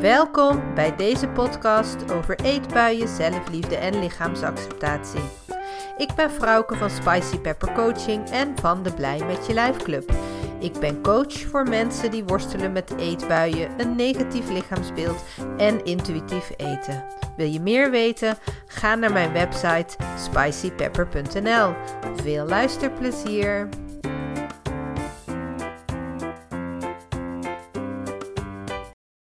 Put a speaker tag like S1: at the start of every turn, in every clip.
S1: Welkom bij deze podcast over eetbuien, zelfliefde en lichaamsacceptatie. Ik ben Frauke van Spicy Pepper Coaching en van de Blij met je Lijf Club. Ik ben coach voor mensen die worstelen met eetbuien, een negatief lichaamsbeeld en intuïtief eten. Wil je meer weten? Ga naar mijn website spicypepper.nl. Veel luisterplezier!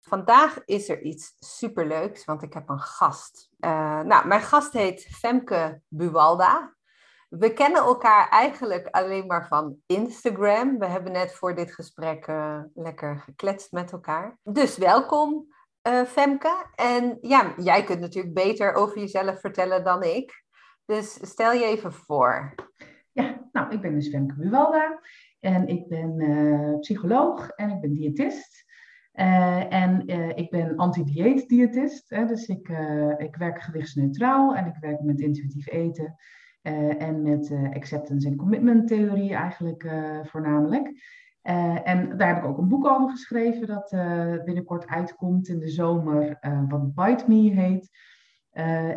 S1: Vandaag is er iets superleuks, want ik heb een gast. Uh, nou, mijn gast heet Femke Buwalda. We kennen elkaar eigenlijk alleen maar van Instagram. We hebben net voor dit gesprek uh, lekker gekletst met elkaar. Dus welkom, uh, Femke. En ja, jij kunt natuurlijk beter over jezelf vertellen dan ik. Dus stel je even voor.
S2: Ja, nou, ik ben dus Femke Buwalda. En ik ben psycholoog en ik ben diëtist. Uh, en uh, ik ben anti-dieet-diëtist, dus ik, uh, ik werk gewichtsneutraal en ik werk met intuïtief eten en met acceptance en commitment theorie eigenlijk voornamelijk. en daar heb ik ook een boek over geschreven dat binnenkort uitkomt in de zomer, wat Bite Me heet.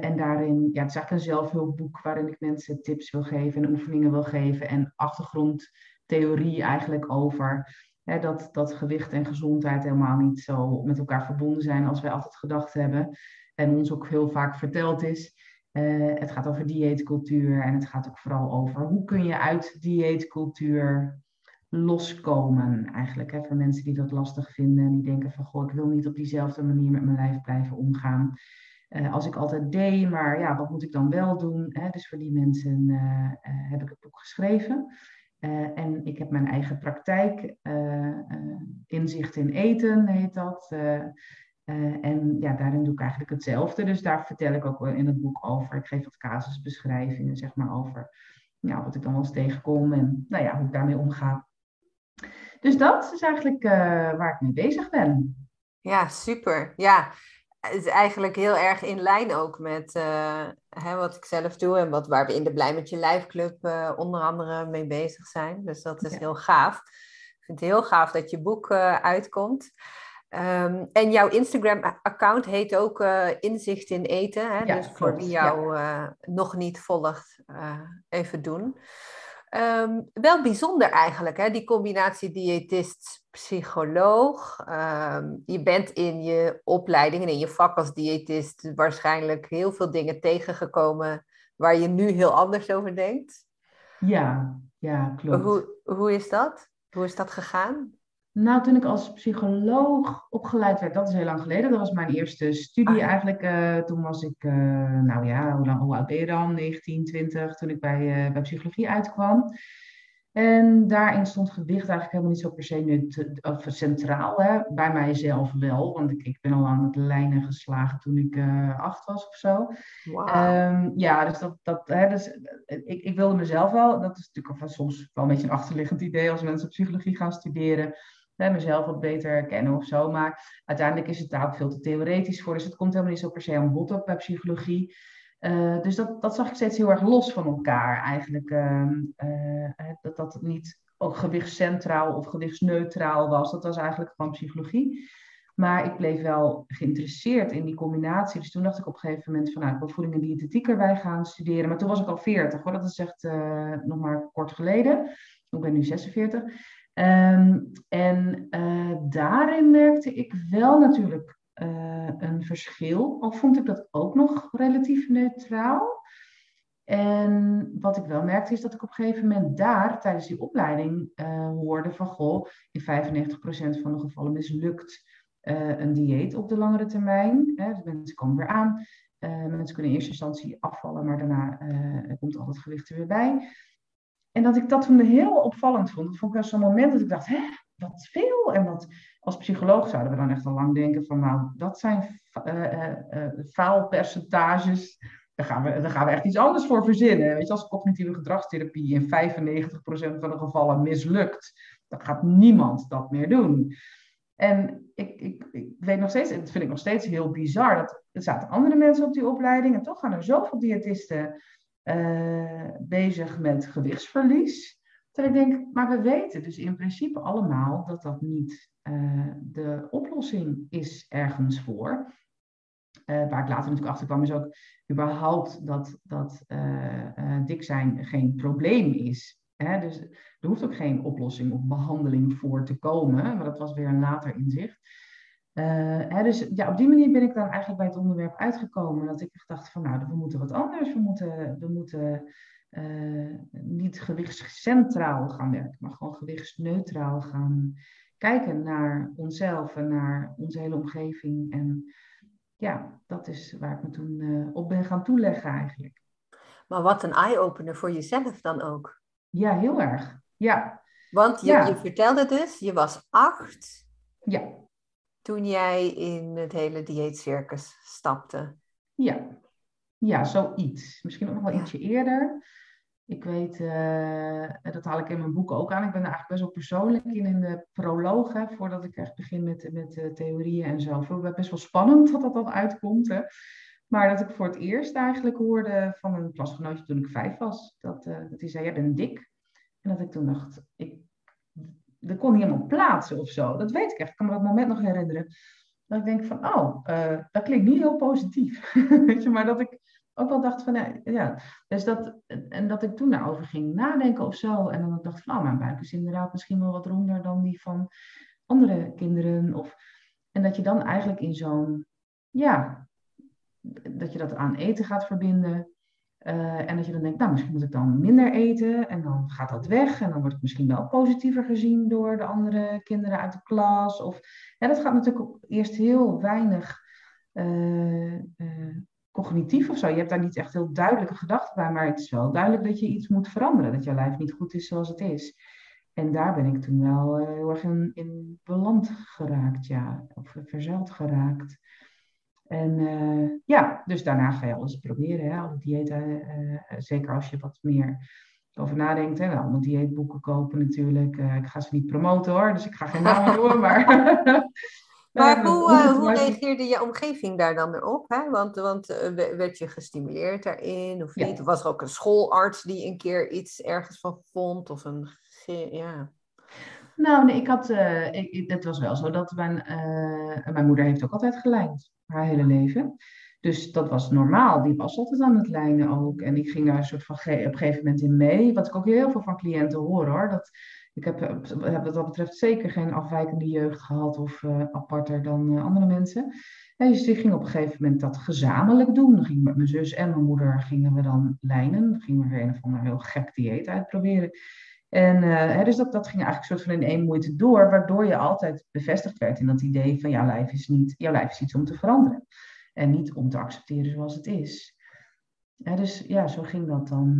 S2: en daarin, ja, het is eigenlijk een zelfhulpboek waarin ik mensen tips wil geven en oefeningen wil geven en achtergrondtheorie eigenlijk over Hè, dat, dat gewicht en gezondheid helemaal niet zo met elkaar verbonden zijn als wij altijd gedacht hebben. En ons ook heel vaak verteld is. Uh, het gaat over dieetcultuur en het gaat ook vooral over hoe kun je uit dieetcultuur loskomen eigenlijk. Hè, voor mensen die dat lastig vinden en die denken van goh, ik wil niet op diezelfde manier met mijn lijf blijven omgaan. Uh, als ik altijd deed, maar ja, wat moet ik dan wel doen? Hè? Dus voor die mensen uh, heb ik het boek geschreven. Uh, en ik heb mijn eigen praktijk, uh, uh, inzicht in eten heet dat. en ja, daarin doe ik eigenlijk hetzelfde. Dus daar vertel ik ook in het boek over. Ik geef wat casusbeschrijvingen, zeg maar, over ja, wat ik dan wel eens tegenkom en nou ja, hoe ik daarmee omga. Dus dat is eigenlijk waar ik mee bezig ben.
S1: Ja, super. Ja, is eigenlijk heel erg in lijn ook met uh, hè, wat ik zelf doe en wat, waar we in de Blij met je Lijfclub uh, onder andere mee bezig zijn. Dus dat is heel gaaf. Ik vind het heel gaaf dat je boek uh, uitkomt. Um, en jouw Instagram-account heet ook Inzicht in Eten. Hè? Ja, dus voor wie jou ja. nog niet volgt, even doen. Um, wel bijzonder eigenlijk, hè? die combinatie diëtist-psycholoog. Um, je bent in je opleiding en in je vak als diëtist waarschijnlijk heel veel dingen tegengekomen waar je nu heel anders over denkt.
S2: Ja, ja, klopt.
S1: Hoe, hoe is dat? Hoe is dat gegaan?
S2: Nou, toen ik als psycholoog opgeleid werd, dat is heel lang geleden. Dat was mijn eerste studie ah. eigenlijk. Uh, toen was ik, uh, nou ja, hoe, lang, hoe oud ben je dan? 19, 20, toen ik bij, uh, bij psychologie uitkwam. En daarin stond gewicht eigenlijk helemaal niet zo per se nu of centraal. Hè? Bij mijzelf wel, want ik, ik ben al aan het lijnen geslagen toen ik acht was of zo. Wow. Um, ja, dus, dat, dat, hè, dus ik, ik wilde mezelf wel, dat is natuurlijk soms wel een beetje een achterliggend idee als mensen psychologie gaan studeren hè, mezelf wat beter kennen of zo. Maar uiteindelijk is het daar ook veel te theoretisch voor. Dus het komt helemaal niet zo per se aan bod op bij psychologie. Uh, dus dat, dat zag ik steeds heel erg los van elkaar eigenlijk. Uh, uh, dat dat niet ook gewichtscentraal of gewichtsneutraal was. Dat was eigenlijk gewoon psychologie. Maar ik bleef wel geïnteresseerd in die combinatie. Dus toen dacht ik op een gegeven moment van, nou, ik wil voeding en diëtetiek erbij gaan studeren. Maar toen was ik al 40, hoor. Dat is echt nog maar kort geleden. Ik ben nu 46. Um, en uh, daarin merkte ik wel natuurlijk uh, een verschil. Al vond ik dat ook nog relatief neutraal. En wat ik wel merkte is dat ik op een gegeven moment daar tijdens die opleiding uh, hoorde van goh, in 95% van de gevallen mislukt een dieet op de langere termijn. Hè, dus mensen komen weer aan. mensen kunnen in eerste instantie afvallen, maar daarna komt al het gewicht er weer bij. En dat ik dat toen heel opvallend vond. Dat vond ik wel zo'n moment dat ik dacht, hè, wat veel. En als psycholoog zouden we dan echt al lang denken van, nou, dat zijn uh, uh, faalpercentages. Daar gaan, we, daar gaan we echt iets anders voor verzinnen. Weet je, als cognitieve gedragstherapie in 95% van de gevallen mislukt, dan gaat niemand dat meer doen. En ik, ik, ik weet nog steeds, en dat vind ik nog steeds heel bizar, dat er zaten andere mensen op die opleiding en toch gaan er zoveel diëtisten uh, bezig met gewichtsverlies. Terwijl ik denk, maar we weten dus in principe allemaal dat dat niet uh, de oplossing is ergens voor. Uh, waar ik later natuurlijk achter kwam, is ook überhaupt dat, dat dik zijn geen probleem is. Hè? Dus er hoeft ook geen oplossing of behandeling voor te komen, maar dat was weer een later inzicht. Hè, dus ja, op die manier ben ik dan eigenlijk bij het onderwerp uitgekomen. Dat ik echt dacht van nou, we moeten wat anders. We moeten, we moeten niet gewichtscentraal gaan werken, maar gewoon gewichtsneutraal gaan kijken naar onszelf en naar onze hele omgeving. En ja, dat is waar ik me toen uh, op ben gaan toeleggen eigenlijk.
S1: Maar wat een eye-opener voor jezelf dan ook.
S2: Ja, heel erg. Ja.
S1: Want je, je vertelde dus, je was acht.
S2: Ja.
S1: Toen jij in het hele dieetcircus stapte.
S2: Ja. Ja, zoiets. Misschien ook nog wel ietsje eerder. Ik weet, uh, dat haal ik in mijn boek ook aan. Ik ben er eigenlijk best wel persoonlijk in, in de proloog, hè, voordat ik echt begin met, met uh, theorieën en zo. Ik het best wel spannend dat dat dan uitkomt. Hè. Maar dat ik voor het eerst eigenlijk hoorde van een klasgenootje toen ik vijf was, dat, uh, dat hij zei, jij bent dik. En dat ik toen dacht, ik, dat kon niet helemaal plaatsen of zo. Dat weet ik echt, ik kan me dat moment nog herinneren. Dat ik denk van, oh, dat klinkt niet heel positief. weet je, maar dat ik ook wel dacht van, ja, dus dat, en dat ik toen daarover ging nadenken of zo. En dan dacht van, oh, mijn buik is inderdaad misschien wel wat ronder dan die van andere kinderen. Of, en dat je dan eigenlijk in zo'n, ja, dat je dat aan eten gaat verbinden. Uh, en dat je dan denkt, nou, misschien moet ik dan minder eten. En dan gaat dat weg. En dan wordt het misschien wel positiever gezien door de andere kinderen uit de klas. Of, ja, dat gaat natuurlijk eerst heel weinig uh, uh, cognitief of zo. Je hebt daar niet echt heel duidelijke gedachten bij, maar het is wel duidelijk dat je iets moet veranderen. Dat jouw lijf niet goed is zoals het is. En daar ben ik toen wel heel erg in, in, beland geraakt, ja. Of verzeld geraakt. En uh, ja, dus daarna ga je alles proberen, hè. Alle diëten, uh, zeker als je wat meer over nadenkt. Hè. Allemaal dieetboeken kopen natuurlijk. ik ga ze niet promoten hoor, dus ik ga geen namen noemen, maar...
S1: Maar hoe, hoe reageerde je omgeving daar dan op? Hè? Want, want werd je gestimuleerd daarin of niet? Was er ook een schoolarts die een keer iets ergens van vond? Of een, ja.
S2: Nou, nee, ik had, uh, ik, het was wel zo dat mijn, mijn moeder heeft ook altijd gelijnd, haar hele leven. Dus dat was normaal. Die was altijd aan het lijnen ook. En ik ging daar een soort van op een gegeven moment in mee. Wat ik ook heel veel van cliënten hoor hoor. Dat, ik heb, heb wat dat betreft zeker geen afwijkende jeugd gehad of uh, aparter dan uh, andere mensen. En dus ik ging op een gegeven moment dat gezamenlijk doen. Dan ging met mijn zus en mijn moeder gingen we dan lijnen. Gingen we weer een of ander heel gek dieet uitproberen. En uh, hè, dus dat, dat ging eigenlijk soort van in één moeite door, waardoor je altijd bevestigd werd in dat idee van jouw lijf is, niet, jouw lijf is iets om te veranderen. En niet om te accepteren zoals het is. Ja, dus ja, zo ging dat dan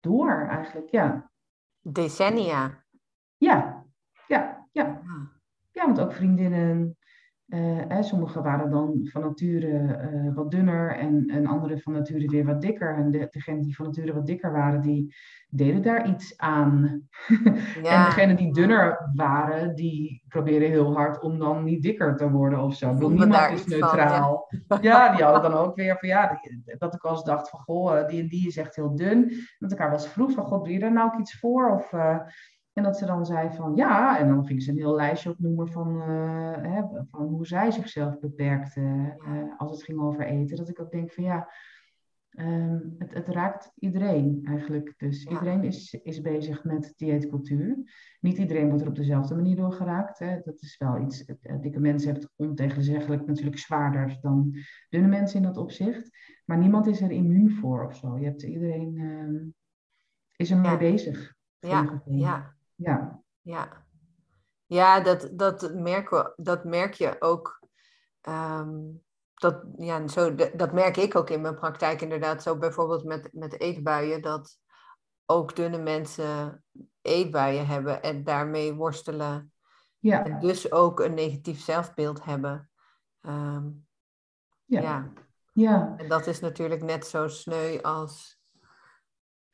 S2: door eigenlijk, ja.
S1: Decennia.
S2: Ja, ja, ja. Ah. Ja, want ook vriendinnen. Uh, sommige waren dan van nature uh, wat dunner en, en andere van nature weer wat dikker. En de, degenen die van nature wat dikker waren, die deden daar iets aan. Ja. en degenen die dunner waren, die probeerden heel hard om dan niet dikker te worden of zo. Bedoel, niemand is neutraal. ja. ja. die hadden dan ook weer van ja, dat ik wel eens dacht van goh, eh, die en die is echt heel dun. Dat ik haar wel eens vroeg van god, doe je daar nou ook iets voor? Of... En dat ze dan zei van ja, en dan ging ze een heel lijstje opnoemen van, uh, hè, van hoe zij zichzelf beperkte uh, als het ging over eten. Dat ik ook denk van ja, um, het, het, raakt iedereen eigenlijk. Dus iedereen is, is bezig met dieetcultuur. Niet iedereen wordt er op dezelfde manier door geraakt. Hè. Dat is wel iets, eh, dikke mensen hebben het ontegenzeggelijk natuurlijk zwaarder dan dunne mensen in dat opzicht. Maar niemand is er immuun voor of zo. Je hebt iedereen um, is er mee bezig.
S1: Ja, ja.
S2: Ja.
S1: Ja, ja dat, dat, merken we, dat merk je ook. Ehm, dat, ja, zo, dat merk ik ook in mijn praktijk inderdaad. Zo bijvoorbeeld met, met eetbuien. Dat ook dunne mensen eetbuien hebben en daarmee worstelen. Ja. En dus ook een negatief zelfbeeld hebben. Ehm, ja. ja.
S2: ja.
S1: En dat is natuurlijk net zo sneu als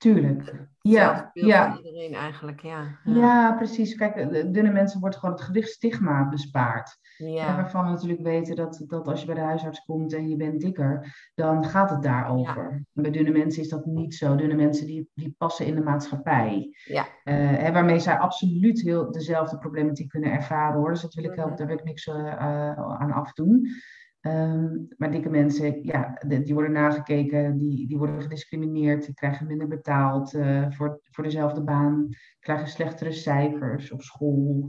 S2: Tuurlijk. Ja, ja.
S1: iedereen eigenlijk, ja.
S2: ja. ja. precies. Kijk, dunne mensen wordt gewoon het gewichtstigma bespaard. Ja. En waarvan we natuurlijk weten dat, dat als je bij de huisarts komt en je bent dikker, dan gaat het daarover. Ja. Bij dunne mensen is dat niet zo. Dunne mensen die, die passen in de maatschappij. Ja. Uh, waarmee zij absoluut heel dezelfde problematiek kunnen ervaren hoor. Dus dat wil ik, mm daar wil ik niks uh, aan afdoen. Um, maar dikke mensen, ja, die worden nagekeken, die, die worden gediscrimineerd, die krijgen minder betaald uh, voor, voor dezelfde baan, krijgen slechtere cijfers op school.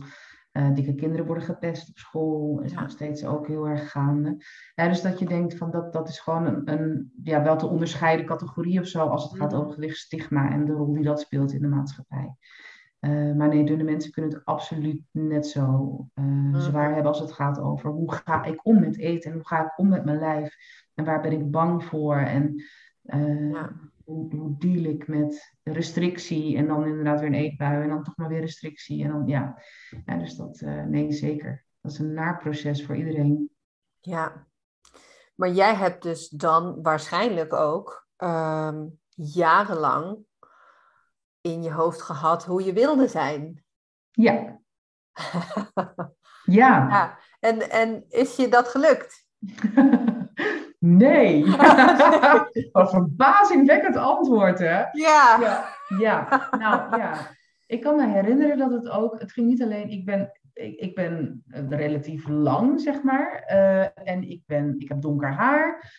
S2: Uh, dikke kinderen worden gepest op school, is nog steeds ook heel erg gaande. Ja, dus dat je denkt van dat, dat is gewoon een, een ja, wel te onderscheiden categorie of zo als het gaat over gewichtstigma en de rol die dat speelt in de maatschappij. Uh, maar nee, dunne mensen kunnen het absoluut net zo uh, zwaar hebben als het gaat over hoe ga ik om met eten en hoe ga ik om met mijn lijf en waar ben ik bang voor en uh, ja. hoe, hoe deal ik met restrictie en dan inderdaad weer een eetbui en dan toch maar weer restrictie en dan ja, ja dus dat nee zeker. Dat is een naar proces voor iedereen.
S1: Ja, maar jij hebt dus dan waarschijnlijk ook um, jarenlang in je hoofd gehad hoe je wilde zijn.
S2: Ja. ja.
S1: ja. En, en is je dat gelukt?
S2: nee. Wat verbazingwekkend antwoord, hè?
S1: Ja.
S2: ja. Ja, nou ja. Ik kan me herinneren dat het ook, het ging niet alleen, ik ben, ik, ik ben relatief lang, zeg maar. Uh, en ik, ben, ik heb donker haar.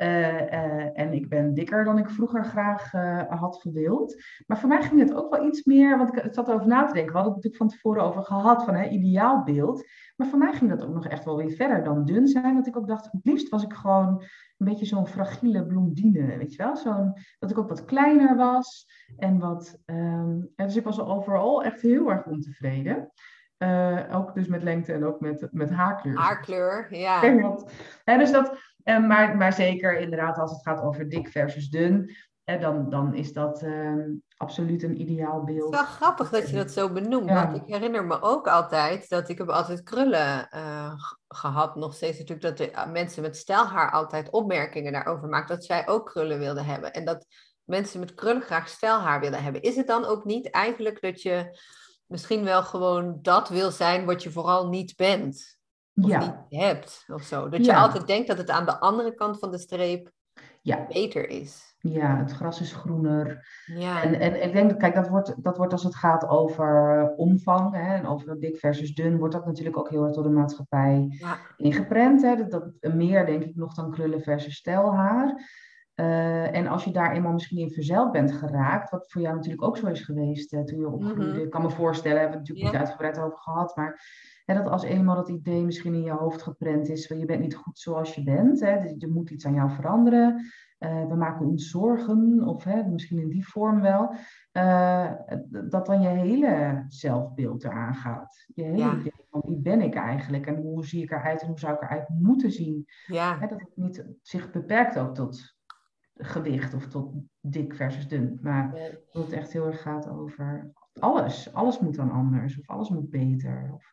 S2: Uh, uh, en ik ben dikker dan ik vroeger graag uh, had gewild. Maar voor mij ging het ook wel iets meer, want ik zat over na te denken. We hadden het natuurlijk van tevoren over gehad, van hè, ideaalbeeld. Maar voor mij ging dat ook nog echt wel weer verder dan dun zijn. Want ik ook dacht, het liefst was ik gewoon een beetje zo'n fragiele blondine, weet je wel? Zo'n, dat ik ook wat kleiner was. En wat, um, dus ik was overal echt heel erg ontevreden. ook dus met lengte en ook met, met haarkleur.
S1: Haarkleur, ja.
S2: ja dus dat, uh, maar, maar zeker inderdaad als het gaat over dik versus dun, uh, dan, dan is dat uh, absoluut een ideaal beeld. Het
S1: is wel grappig dat je dat zo benoemt. Ja. Want ik herinner me ook altijd dat ik heb altijd krullen eh, gehad. Nog steeds natuurlijk dat de, mensen met stelhaar altijd opmerkingen daarover maken. Dat zij ook krullen wilden hebben. En dat mensen met krullen graag stelhaar willen hebben. Is het dan ook niet eigenlijk dat je misschien wel gewoon dat wil zijn wat je vooral niet bent? Of ja. niet hebt of zo. Dat je altijd denkt dat het aan de andere kant van de streep ja. beter is.
S2: Ja, het gras is groener. Ja. En, en ik denk, dat, kijk, dat wordt, dat wordt als het gaat over omvang hè, en over dik versus dun, wordt dat natuurlijk ook heel erg door de maatschappij ja. ingeprent. Hè, dat, dat, meer, denk ik, nog dan krullen versus stelhaar. Uh, en als je daar eenmaal misschien in verzeild bent geraakt, wat voor jou natuurlijk ook zo is geweest uh, toen je opgroeide, mm -hmm. ik kan me voorstellen, hebben we het natuurlijk niet uitgebreid over gehad, maar hè, dat als eenmaal dat idee misschien in je hoofd geprent is van je bent niet goed zoals je bent, hè, dus er moet iets aan jou veranderen, uh, we maken ons zorgen, of hè, misschien in die vorm wel, dat dan je hele zelfbeeld eraan gaat. Je hele ja. idee van wie ben ik eigenlijk en hoe zie ik eruit en hoe zou ik eruit moeten zien. Ja. Hè, dat het niet zich beperkt ook tot gewicht of tot dik versus dun. Maar dat het echt heel erg gaat over alles. Alles moet dan anders of alles moet beter. Of,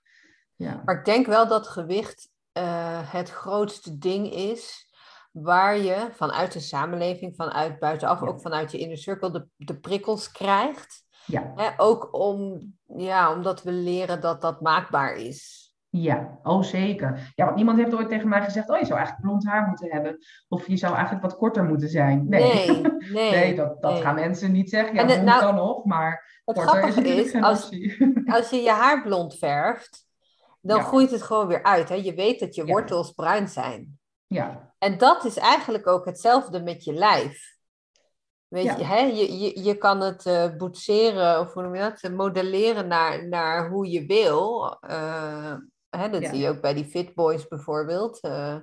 S2: ja.
S1: Maar ik denk wel dat gewicht uh, het grootste ding is waar je vanuit de samenleving, vanuit buitenaf, ja. ook vanuit je inner circle, de, de prikkels krijgt. Ja. Hè, ook om, ja, omdat we leren dat dat maakbaar is.
S2: Ja, oh zeker. Ja, want niemand heeft ooit tegen mij gezegd, oh je zou eigenlijk blond haar moeten hebben. Of je zou eigenlijk wat korter moeten zijn. Nee, nee, nee, nee dat, dat gaan mensen niet zeggen. Ja, blond nou, kan nog, maar
S1: het grappige is, is als, als je je haar blond verft, dan ja. groeit het gewoon weer uit. Hè? Je weet dat je ja. wortels bruin zijn. Ja. En dat is eigenlijk ook hetzelfde met je lijf. Weet ja. je, hè? Je, je, je kan het uh, boetseren, of hoe noem je dat, modelleren naar, naar hoe je wil. Uh, Hè, dat ja. zie je ook bij die Fit Boys bijvoorbeeld. Uh,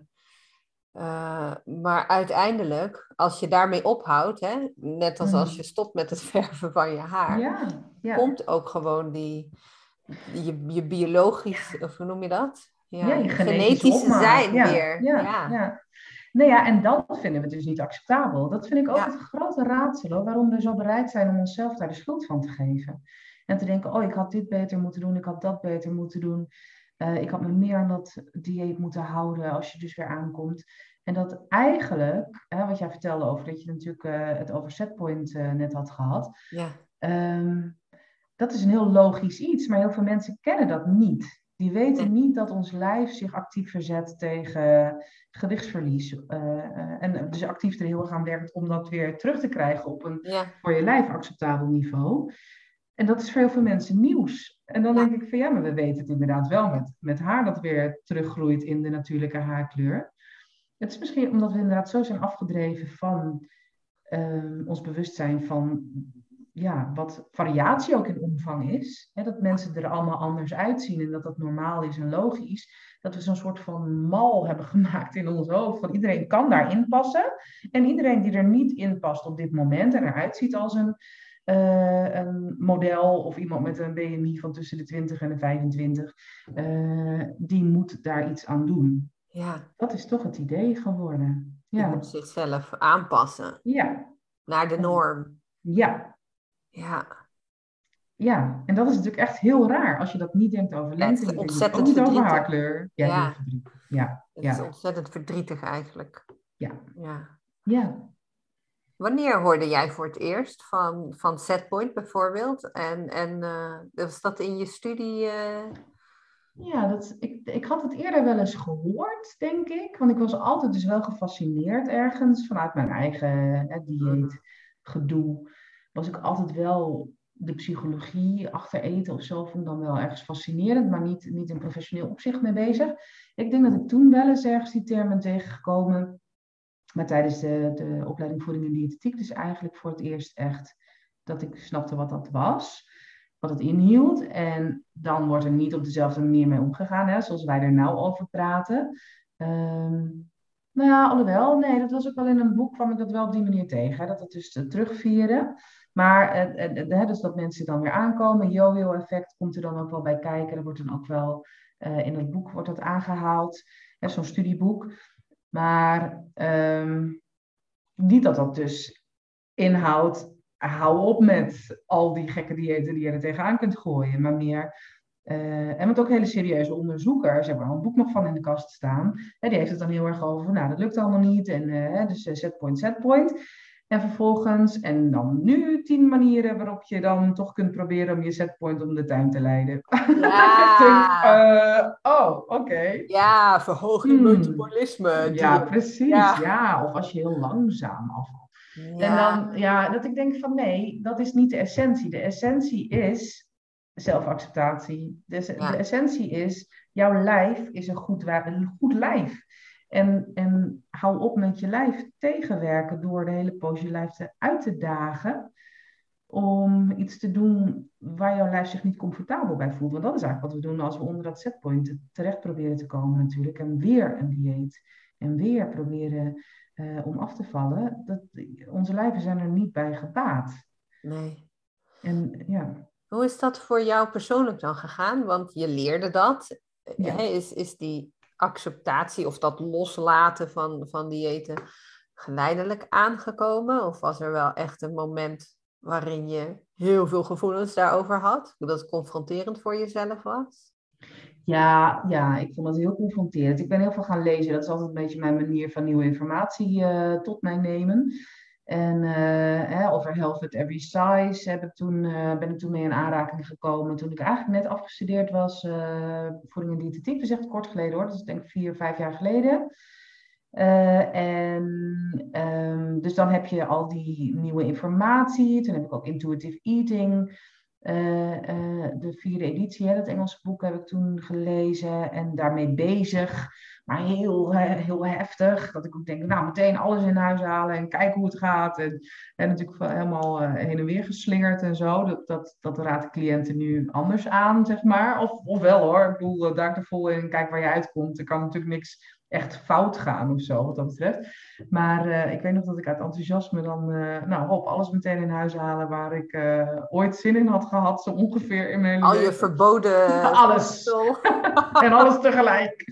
S1: uh, maar uiteindelijk, als je daarmee ophoudt, hè, net als als mhm. je stopt met het verven van je haar, ja, ja. komt ook gewoon die, je, je biologisch, of hoe noem je dat?
S2: Ja, je genetische zijn weer. Ja, ja. Nou ja, en dat vinden we dus niet acceptabel. Dat vind ik ook het grote raadsel, waarom we zo bereid zijn om onszelf daar de schuld van te geven. En te denken, oh, ik had dit beter moeten doen, ik had dat beter moeten doen. Uh, ik had me meer aan dat dieet moeten houden als je dus weer aankomt. En dat eigenlijk, hè, wat jij vertelde over dat je natuurlijk uh, het over setpoint uh, net had gehad. Ja. Ehm, dat is een heel logisch iets, maar heel veel mensen kennen dat niet. Die weten niet dat ons lijf zich actief verzet tegen gewichtsverlies. En dus actief er heel erg aan werkt om dat weer terug te krijgen op een voor je lijf acceptabel niveau. En dat is voor heel veel mensen nieuws. En dan denk ik van ja, maar we weten het inderdaad wel met, met haar dat weer teruggroeit in de natuurlijke haarkleur. Het is misschien omdat we inderdaad zo zijn afgedreven van uh, ons bewustzijn van ja, wat variatie ook in omvang is. Hè, dat mensen er allemaal anders uitzien en dat dat normaal is en logisch. Dat we zo'n soort van mal hebben gemaakt in ons hoofd. Van iedereen kan daarin passen. En iedereen die er niet in past op dit moment en eruit ziet als een, uh, een model of iemand met een BMI van tussen de 20 en de 25, uh, eh, die moet daar iets aan doen. Ja. Dat is toch het idee geworden.
S1: Ja. Je moet zichzelf aanpassen. Ja. Naar de norm.
S2: Ja. Ja. Ja, en dat is natuurlijk echt heel raar als je dat niet denkt over lengte.
S1: het ontzettend verdrietig.
S2: over haarkleur. Ja, ja.
S1: ja. Het is ontzettend verdrietig eigenlijk.
S2: Ja. ja. ja.
S1: Wanneer hoorde jij voor het eerst van, van Setpoint bijvoorbeeld? En, en uh, was dat in je studie? Uh...
S2: Ja, dat, ik, ik had het eerder wel eens gehoord, denk ik. Want ik was altijd dus wel gefascineerd ergens vanuit mijn eigen hè, dieet, gedoe. Was ik altijd wel de psychologie achter eten of zo vond ik dan wel ergens fascinerend, maar niet, niet in professioneel opzicht mee bezig. Ik denk dat ik toen wel eens ergens die termen tegengekomen, maar tijdens de, de opleiding voeding en diëtetiek dus eigenlijk voor het eerst echt dat ik snapte wat dat was wat het inhield. En dan wordt er niet op dezelfde manier mee omgegaan, hè, zoals wij er nou over praten. Um, nou ja, alhoewel, nee, dat was ook wel in een boek, kwam ik dat wel op die manier tegen. Dat het dus terugvieren. Maar uh, dus dat mensen dan weer aankomen, yo-yo-effect komt er dan ook wel bij kijken. Er wordt dan ook wel in het boek wordt dat aangehaald, zo'n studieboek. Maar um, niet dat dat dus inhoudt hou op met al die gekke diëten die je er tegenaan kunt gooien. Maar meer, uh, en wat ook hele serieuze onderzoekers, hebben al een boek nog van in de kast staan. Hè, die heeft het dan heel erg over, nou dat lukt allemaal niet. En uh, dus uh, setpoint, setpoint. En vervolgens, en dan nu tien manieren waarop je dan toch kunt proberen om je setpoint om de tuin te leiden. Ja. oh, oké.
S1: Ja, verhoog je hmm. metabolisme.
S2: Ja, precies. Ja. ja. of als je heel langzaam afvalt. Ja. En dan, ja, dat ik denk van nee, dat is niet de essentie. De essentie is zelfacceptatie. De, de essentie is, jouw lijf is een goed, een goed lijf. En, en hou op met je lijf tegenwerken door de hele poos je lijf uit te dagen. Om iets te doen waar jouw lijf zich niet comfortabel bij voelt. Want dat is eigenlijk wat we doen als we onder dat setpoint terecht proberen te komen natuurlijk. En weer een dieet. En weer proberen uh, om af te vallen, dat, onze lijven zijn er niet bij gebaat.
S1: Nee.
S2: En, ja.
S1: Hoe is dat voor jou persoonlijk dan gegaan? Want je leerde dat. Ja. Is, is die acceptatie of dat loslaten van, van diëten geleidelijk aangekomen? Of was er wel echt een moment waarin je heel veel gevoelens daarover had? Dat confronterend voor jezelf was?
S2: Ja, ja, ik vond het heel confronterend. Ik ben heel veel gaan lezen. Dat is altijd een beetje mijn manier van nieuwe informatie uh, tot mij nemen. En uh, over Health at Every Size heb ik toen, uh, ben ik toen mee in aanraking gekomen. Toen ik eigenlijk net afgestudeerd was, voeding en diëtetiek. Dat is echt kort geleden hoor. Dat is denk ik vier, vijf jaar geleden. en um, dus dan heb je al die nieuwe informatie. Toen heb ik ook intuitive eating de vierde editie, hè, dat Engelse boek, heb ik toen gelezen en daarmee bezig. Maar heel, heel heftig. Dat ik ook denk, nou, meteen alles in huis halen en kijken hoe het gaat. En, en natuurlijk helemaal uh, heen en weer geslingerd en zo. Dat, dat, dat raad ik cliënten nu anders aan, zeg maar. Of, of wel hoor. Ik bedoel, duik er vol in en kijk waar je uitkomt. Er kan natuurlijk niks echt fout gaan of zo, wat dat betreft. Maar uh, ik weet nog dat ik uit enthousiasme dan, uh, nou, op alles meteen in huis halen waar ik uh, ooit zin in had gehad, zo ongeveer in mijn
S1: Al je verboden...
S2: alles. en alles tegelijk.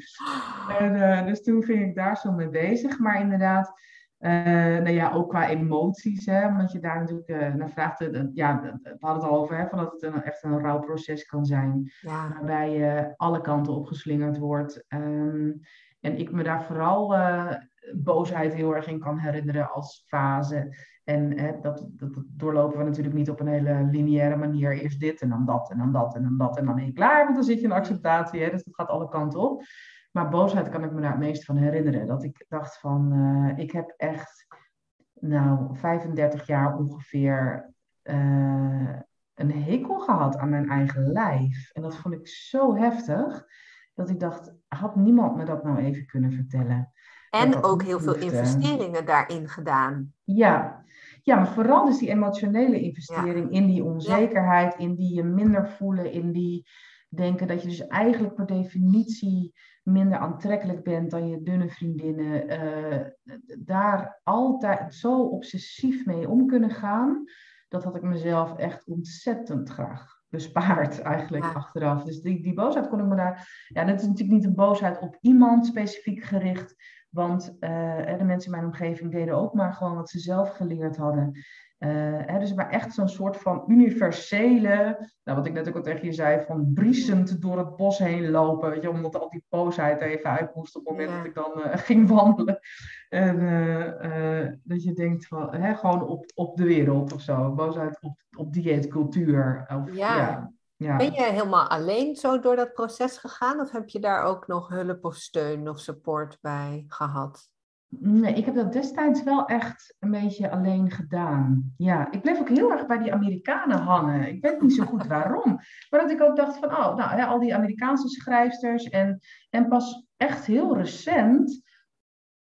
S2: En, dus toen ging ik daar zo mee bezig. Maar inderdaad, nou ja, ook qua emoties, hè, want je daar natuurlijk naar vraagt. ja, we hadden het al over, hè, van dat het een, echt een rouwproces kan zijn. Ja. Waarbij je alle kanten opgeslingerd wordt. Um, en ik me daar vooral uh, boosheid heel erg in kan herinneren als fase. En hè, dat, dat, doorlopen we natuurlijk niet op een hele lineaire manier. Eerst dit en dan dat en dan dat en dan dat en dan ben je klaar. Want dan zit je in acceptatie. Hè, dus dat gaat alle kanten op. Maar boosheid kan ik me daar het meest van herinneren. Dat ik dacht van, uh, ik heb echt, nou, 35 jaar ongeveer uh, een hekel gehad aan mijn eigen lijf. En dat vond ik zo heftig, dat ik dacht, had niemand me dat nou even kunnen vertellen?
S1: En ook heel veel investeringen daarin gedaan.
S2: Ja. ja, maar vooral dus die emotionele investering in die onzekerheid, in die je minder voelen, in die denken dat je dus eigenlijk per definitie minder aantrekkelijk bent dan je dunne vriendinnen. Uh, daar altijd zo obsessief mee om kunnen gaan, dat had ik mezelf echt ontzettend graag bespaard eigenlijk achteraf. Dus die, die boosheid kon ik me daar... Ja, dat is natuurlijk niet een boosheid op iemand specifiek gericht, want uh, de mensen in mijn omgeving deden ook maar gewoon wat ze zelf geleerd hadden. Uh, hè, dus maar echt zo'n soort van universele, nou, wat ik net ook al tegen je zei, van briesend door het bos heen lopen. Weet je, omdat al die boosheid er even uit moest op het moment dat ik dan uh, ging wandelen. En uh, dat je denkt van, hè, gewoon op, op de wereld of zo. Boosheid op, op dieetcultuur. Of,
S1: ja. ja. Ja. Ben je helemaal alleen zo door dat proces gegaan? Of heb je daar ook nog hulp of steun of support bij gehad?
S2: Nee, ik heb dat destijds wel echt een beetje alleen gedaan. Ja, ik bleef ook heel erg bij die Amerikanen hangen. Ik weet niet zo goed waarom. Maar dat ik ook dacht van, oh, nou, al die Amerikaanse schrijfsters. En, en pas echt heel recent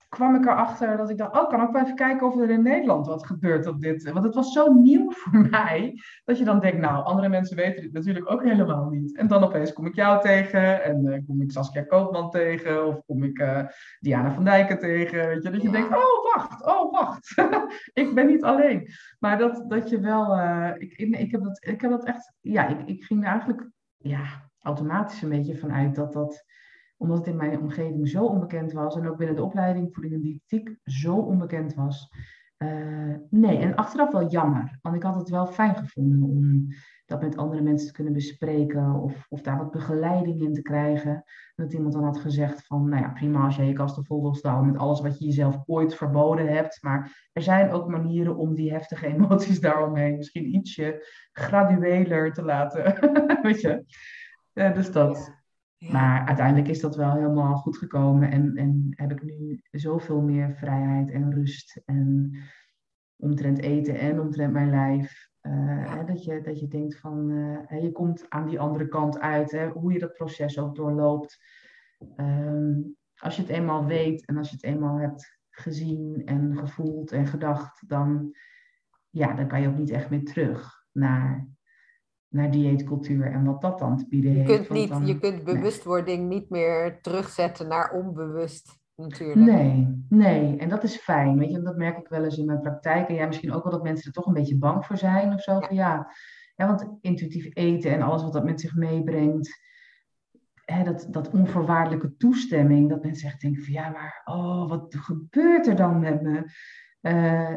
S2: kwam ik erachter dat ik dacht, oh, kan ook wel even kijken of er in Nederland wat gebeurt op dit. Want het was zo nieuw voor mij, dat je dan denkt, nou, andere mensen weten dit natuurlijk ook helemaal niet. En dan opeens kom ik jou tegen, en uh, kom ik Saskia Koopman tegen, of kom ik uh, Diana van Dijken tegen. Weet je, dat je denkt, oh, wacht, oh, wacht. ik ben niet alleen. Maar dat, dat je wel, uh, ik, ik, heb dat, ik heb dat echt, ja, ik, ik ging er eigenlijk ja, automatisch een beetje vanuit dat dat omdat het in mijn omgeving zo onbekend was en ook binnen de opleiding voeding en diëtiek zo onbekend was. Uh, nee, en achteraf wel jammer, want ik had het wel fijn gevonden om dat met andere mensen te kunnen bespreken of, of daar wat begeleiding in te krijgen. Dat iemand dan had gezegd van, nou ja, prima als je je kasten vol met alles wat je jezelf ooit verboden hebt. Maar er zijn ook manieren om die heftige emoties daaromheen misschien ietsje gradueler te laten. Weet je? Uh, dus dat. Maar uiteindelijk is dat wel helemaal goed gekomen en, en heb ik nu zoveel meer vrijheid en rust en omtrent eten en omtrent mijn lijf. Uh, hè, dat, je, dat je denkt van, uh, je komt aan die andere kant uit, hè, hoe je dat proces ook doorloopt. Um, als je het eenmaal weet en als je het eenmaal hebt gezien en gevoeld en gedacht, dan, ja, dan kan je ook niet echt meer terug naar naar dieetcultuur en wat dat dan te bieden
S1: heeft.
S2: Je
S1: kunt, niet, je kunt bewustwording niet meer terugzetten naar onbewust natuurlijk.
S2: Nee, nee, en dat is fijn. Weet je, dat merk ik wel eens in mijn praktijk. En jij misschien ook wel dat mensen er toch een beetje bang voor zijn of zo. Ja. ja. ja, want intuïtief eten en alles wat dat met zich meebrengt. Hè, dat, dat onvoorwaardelijke toestemming, dat mensen echt denken van ja, maar oh, wat gebeurt er dan met me? Uh,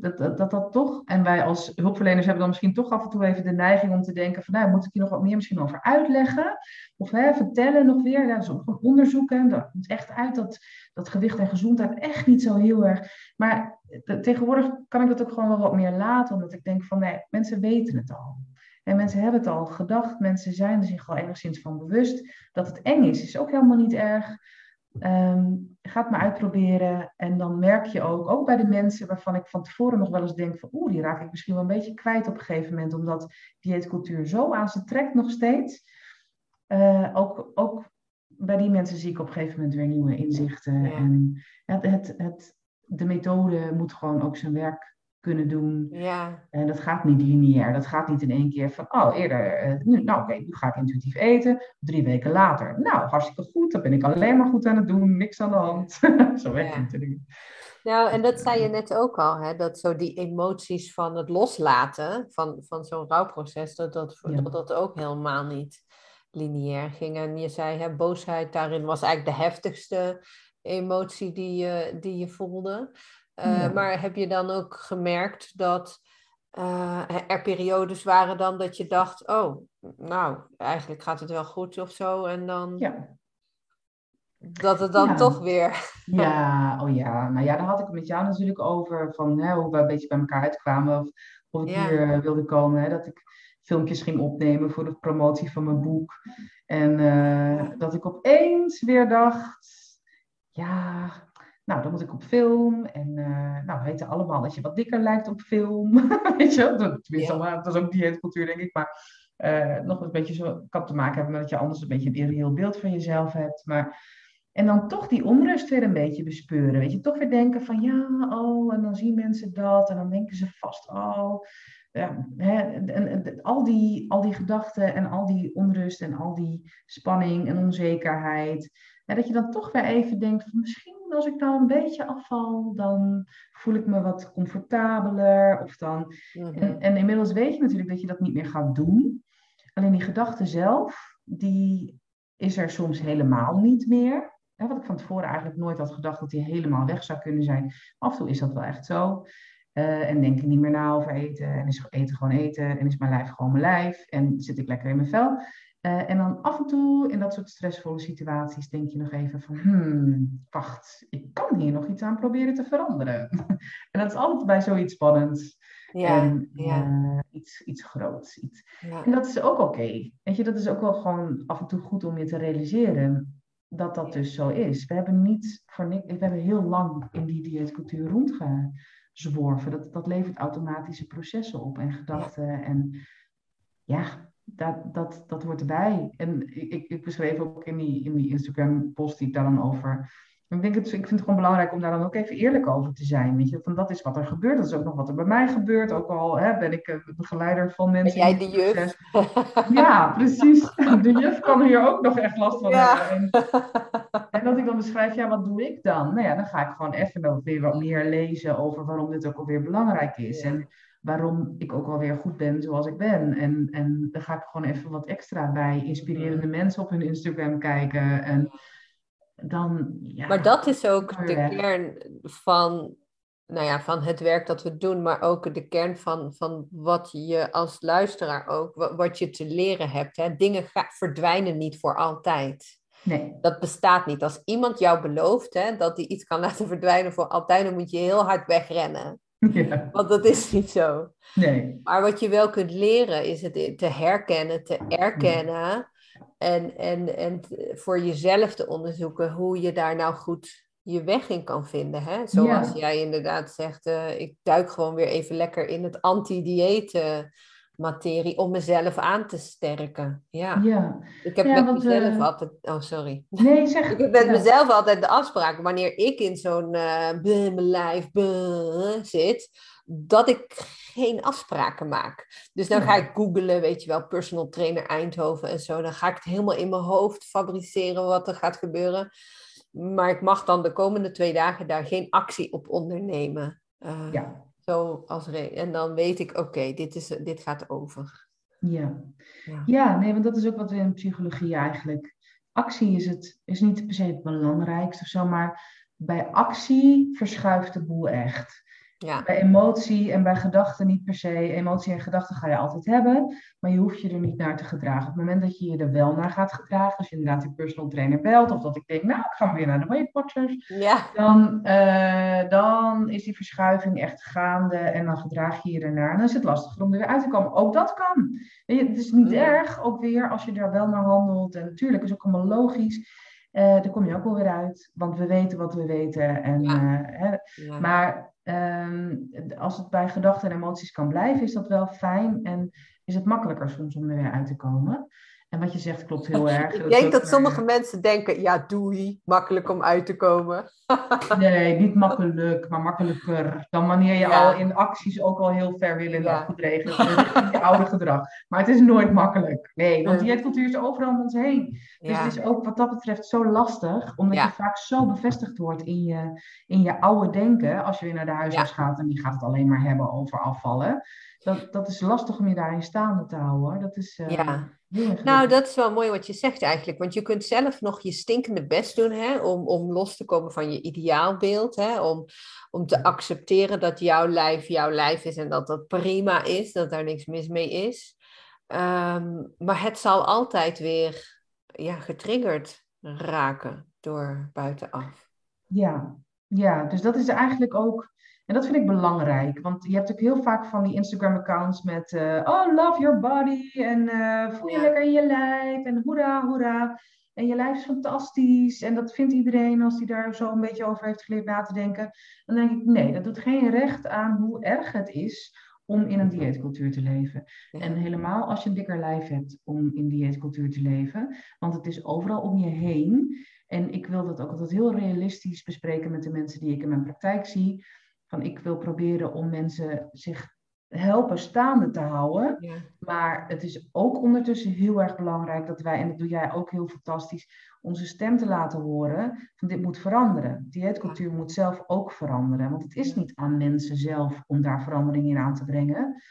S2: dat, dat, dat, dat toch, en wij als hulpverleners hebben dan misschien toch af en toe even de neiging om te denken van, nou, moet ik hier nog wat meer misschien over uitleggen? Of hè, vertellen nog weer, ja, dus gewoon onderzoeken. Dat moet echt uit dat, dat gewicht en gezondheid echt niet zo heel erg. Maar tegenwoordig kan ik dat ook gewoon wel wat meer laten, omdat ik denk van, nee, mensen weten het al. En mensen hebben het al gedacht, mensen zijn er zich al enigszins van bewust. Dat het eng is, is ook helemaal niet erg. Um, ga het maar uitproberen. En dan merk je ook, ook bij de mensen waarvan ik van tevoren nog wel eens denk van oeh, die raak ik misschien wel een beetje kwijt op een gegeven moment, omdat dieetcultuur zo aan ze trekt nog steeds. Uh, ook, ook bij die mensen zie ik op een gegeven moment weer nieuwe inzichten. En het, het, het, de methode moet gewoon ook zijn werk kunnen doen.
S1: Ja.
S2: En dat gaat niet lineair. Dat gaat niet in één keer van, oh, eerder, eh, nu, nou oké, nu ga ik intuïtief eten. Drie weken later, nou, hartstikke goed. Dan ben ik alleen maar goed aan het doen, niks aan de hand. zo werkt het natuurlijk
S1: Nou, en dat zei je net ook al, hè, dat zo die emoties van het loslaten van, van zo'n rouwproces, dat dat, dat dat ook helemaal niet lineair ging. En je zei, hè, boosheid daarin was eigenlijk de heftigste emotie die je, die je voelde. Uh, Maar heb je dan ook gemerkt dat uh, er periodes waren dan dat je dacht, oh, nou, eigenlijk gaat het wel goed of zo. En dan...
S2: Ja.
S1: dat het dan
S2: Ja.
S1: toch weer.
S2: Ja, oh ja. Nou ja, daar had ik het met jou natuurlijk over. Van hè, hoe we een beetje bij elkaar uitkwamen. Of, of ik hier eh, wilde komen. Hè, dat ik filmpjes ging opnemen voor de promotie van mijn boek. En eh, dat ik opeens weer dacht. Ja, nou dan moet ik op film. En eh, nou, we weten allemaal dat je wat dikker lijkt op film. Weet je wel? Dat- Tenminste,
S1: Ja.
S2: dat is ook dieetcultuur denk ik. Maar eh, nog een beetje zo kan te maken hebben met dat je anders een beetje een irreëel beeld van jezelf hebt. Maar en dan toch die onrust weer een beetje bespeuren. Weet je, toch weer denken van ja, oh, en dan zien mensen dat. En dan denken ze vast, oh. Ja, hè, en, al, die, al die gedachten en al die onrust en al die spanning en onzekerheid. Dat je dan toch weer even denkt van misschien als ik nou een beetje afval, dan voel ik me wat comfortabeler. Of dan
S1: Mhm.
S2: en, en inmiddels weet je natuurlijk dat je dat niet meer gaat doen. Alleen die gedachte zelf, die is er soms helemaal niet meer. Hè, wat ik van tevoren eigenlijk nooit had gedacht dat die helemaal weg zou kunnen zijn. Maar af en toe is dat wel echt zo. Eh, en denk ik niet meer na over eten. En is eten gewoon eten. En is mijn lijf gewoon mijn lijf. En zit ik lekker in mijn vel. Eh, en dan af en toe in dat soort stressvolle situaties denk je nog even van... Hmm, wacht, ik kan hier nog iets aan proberen te veranderen. en dat is altijd bij zoiets spannends.
S1: Ja,
S2: En
S1: ja,
S2: eh, iets, iets groots. Iets.
S1: ja.
S2: En dat is ook oké. Weet je, dat is ook wel gewoon af en toe goed om je te realiseren dat dat dus zo is. We hebben niet voor niks, we hebben heel lang in die dieetcultuur rondgezworven. Dat, dat levert automatische processen op en gedachten. En ja, dat, dat, dat hoort erbij. En ik, ik, beschreef ook in die, in die Instagram-post die ik daar dan over. Ik, denk het, ik vind het gewoon belangrijk om daar dan ook even eerlijk over te zijn. Weet je, van dat is wat er gebeurt. Dat is ook nog wat er bij mij gebeurt. Ook al hè, ben ik eh, begeleider van
S1: Ben
S2: mensen.
S1: jij
S2: in
S1: de juf?
S2: Ja, precies. De juf kan hier ook nog echt last van
S1: Ja.
S2: hebben. En, en dat ik dan beschrijf, ja, wat doe ik dan? Nou ja, dan ga ik gewoon even nog weer wat meer lezen over waarom dit ook alweer belangrijk is.
S1: Ja.
S2: En waarom ik ook alweer goed ben zoals ik ben. En, en dan ga ik gewoon even wat extra bij inspirerende mensen op hun Instagram kijken. En dan, ja.
S1: Maar dat is ook de
S2: weg.
S1: kern van, nou ja, van het werk dat we doen, maar ook de kern van, van wat je als luisteraar ook, wa- wat je te leren hebt. Hè? Dingen verdwijnen niet voor altijd.
S2: Nee,
S1: Dat bestaat niet. Als iemand jou belooft hè, dat hij iets kan laten verdwijnen voor altijd, dan moet je heel hard wegrennen.
S2: ja,
S1: Want dat is niet zo.
S2: nee.
S1: Maar wat je wel kunt leren is het te herkennen, te erkennen en, en, en voor jezelf te onderzoeken hoe je daar nou goed je weg in kan vinden. Hè? Zoals
S2: Ja.
S1: jij inderdaad zegt, eh, ik duik gewoon weer even lekker in het anti-dieet eh, materie om mezelf aan te sterken. Ja,
S2: Ja,
S1: ik heb
S2: Ja,
S1: met
S2: want,
S1: mezelf
S2: eh,
S1: altijd... Oh, sorry.
S2: nee, zeg.
S1: Ik heb met
S2: ja.
S1: mezelf altijd de afspraak, wanneer ik in zo'n bleh, mijn lijf bleh, zit, dat ik geen afspraken maak. Dus dan ga ik googlen, weet je wel, personal trainer Eindhoven en zo. Dan ga ik het helemaal in mijn hoofd fabriceren wat er gaat gebeuren. Maar ik mag dan de komende twee dagen daar geen actie op ondernemen. Eh,
S2: Ja,
S1: zo als en dan weet ik, oké, dit is dit gaat over.
S2: ja.
S1: Ja.
S2: Ja, nee, want dat is ook wat we in psychologie eigenlijk. Actie is, het, is niet per se het belangrijkste of zo, maar bij actie verschuift de boel echt.
S1: Ja,
S2: Bij emotie en bij gedachten niet per se. Emotie en gedachten ga je altijd hebben, maar je hoeft je er niet naar te gedragen. Op het moment dat je je er wel naar gaat gedragen, als je inderdaad die personal trainer belt, of dat ik denk, nou, ik ga weer naar de Weight Watchers,
S1: ja,
S2: dan, eh, dan is die verschuiving echt gaande en dan gedraag je je ernaar. En dan is het lastiger om er weer uit te komen. Ook dat kan. Je, het is niet
S1: Mm.
S2: erg, ook weer, als je daar wel naar handelt. En natuurlijk is ook allemaal logisch. Eh daar kom je ook wel weer uit, want we weten wat we weten. En,
S1: Ja.
S2: eh, hè, maar ehm, als het bij gedachten en emoties kan blijven, is dat wel fijn. En is het makkelijker soms om er weer uit te komen. En wat je zegt klopt heel erg.
S1: Ik denk dat
S2: eh,
S1: sommige mensen denken, ja, doei, makkelijk om uit te komen.
S2: Nee, niet makkelijk, maar makkelijker dan wanneer je
S1: Ja.
S2: al in acties ook al heel ver wil in
S1: Ja.
S2: afgedreven je oude gedrag. Maar het is nooit makkelijk. Nee, want
S1: Nee.
S2: dieetcultuur is overal om ons heen. Dus
S1: Ja,
S2: het is ook wat dat betreft zo lastig, omdat je vaak zo bevestigd wordt in je, in je oude denken. Als je weer naar de huisarts gaat en die gaat het alleen maar hebben over afvallen. Dat, dat is lastig om je daarin staande te houden. hoor. Dat is eh,
S1: Ja. Nou, dat is wel mooi wat je zegt eigenlijk. Want je kunt zelf nog je stinkende best doen hè, om, om los te komen van je ideaalbeeld. Hè, om, om te accepteren dat jouw lijf jouw lijf is en dat dat prima is, dat daar niks mis mee is. Ehm, maar het zal altijd weer ja, getriggerd raken door buitenaf.
S2: Ja, ja, dus dat is eigenlijk ook, en dat vind ik belangrijk, want je hebt ook heel vaak van die Instagram-accounts met, uh, oh, love your body, en uh, voel je
S1: Ja.
S2: lekker in je lijf, en hoera, hoera, en je lijf is fantastisch, en dat vindt iedereen als die daar zo een beetje over heeft geleerd na te denken. Dan denk ik, nee, dat doet geen recht aan hoe erg het is om in een dieetcultuur te leven. En helemaal als je een dikker lijf hebt om in dieetcultuur te leven, want het is overal om je heen. En ik wil dat ook altijd heel realistisch bespreken met de mensen die ik in mijn praktijk zie. Van ik wil proberen om mensen zich helpen staande te houden.
S1: Ja.
S2: Maar het is ook ondertussen heel erg belangrijk dat wij, en dat doe jij ook heel fantastisch, onze stem te laten horen van dit moet veranderen. Dieetcultuur moet zelf ook veranderen. Want het is niet aan mensen zelf om daar verandering in aan te brengen.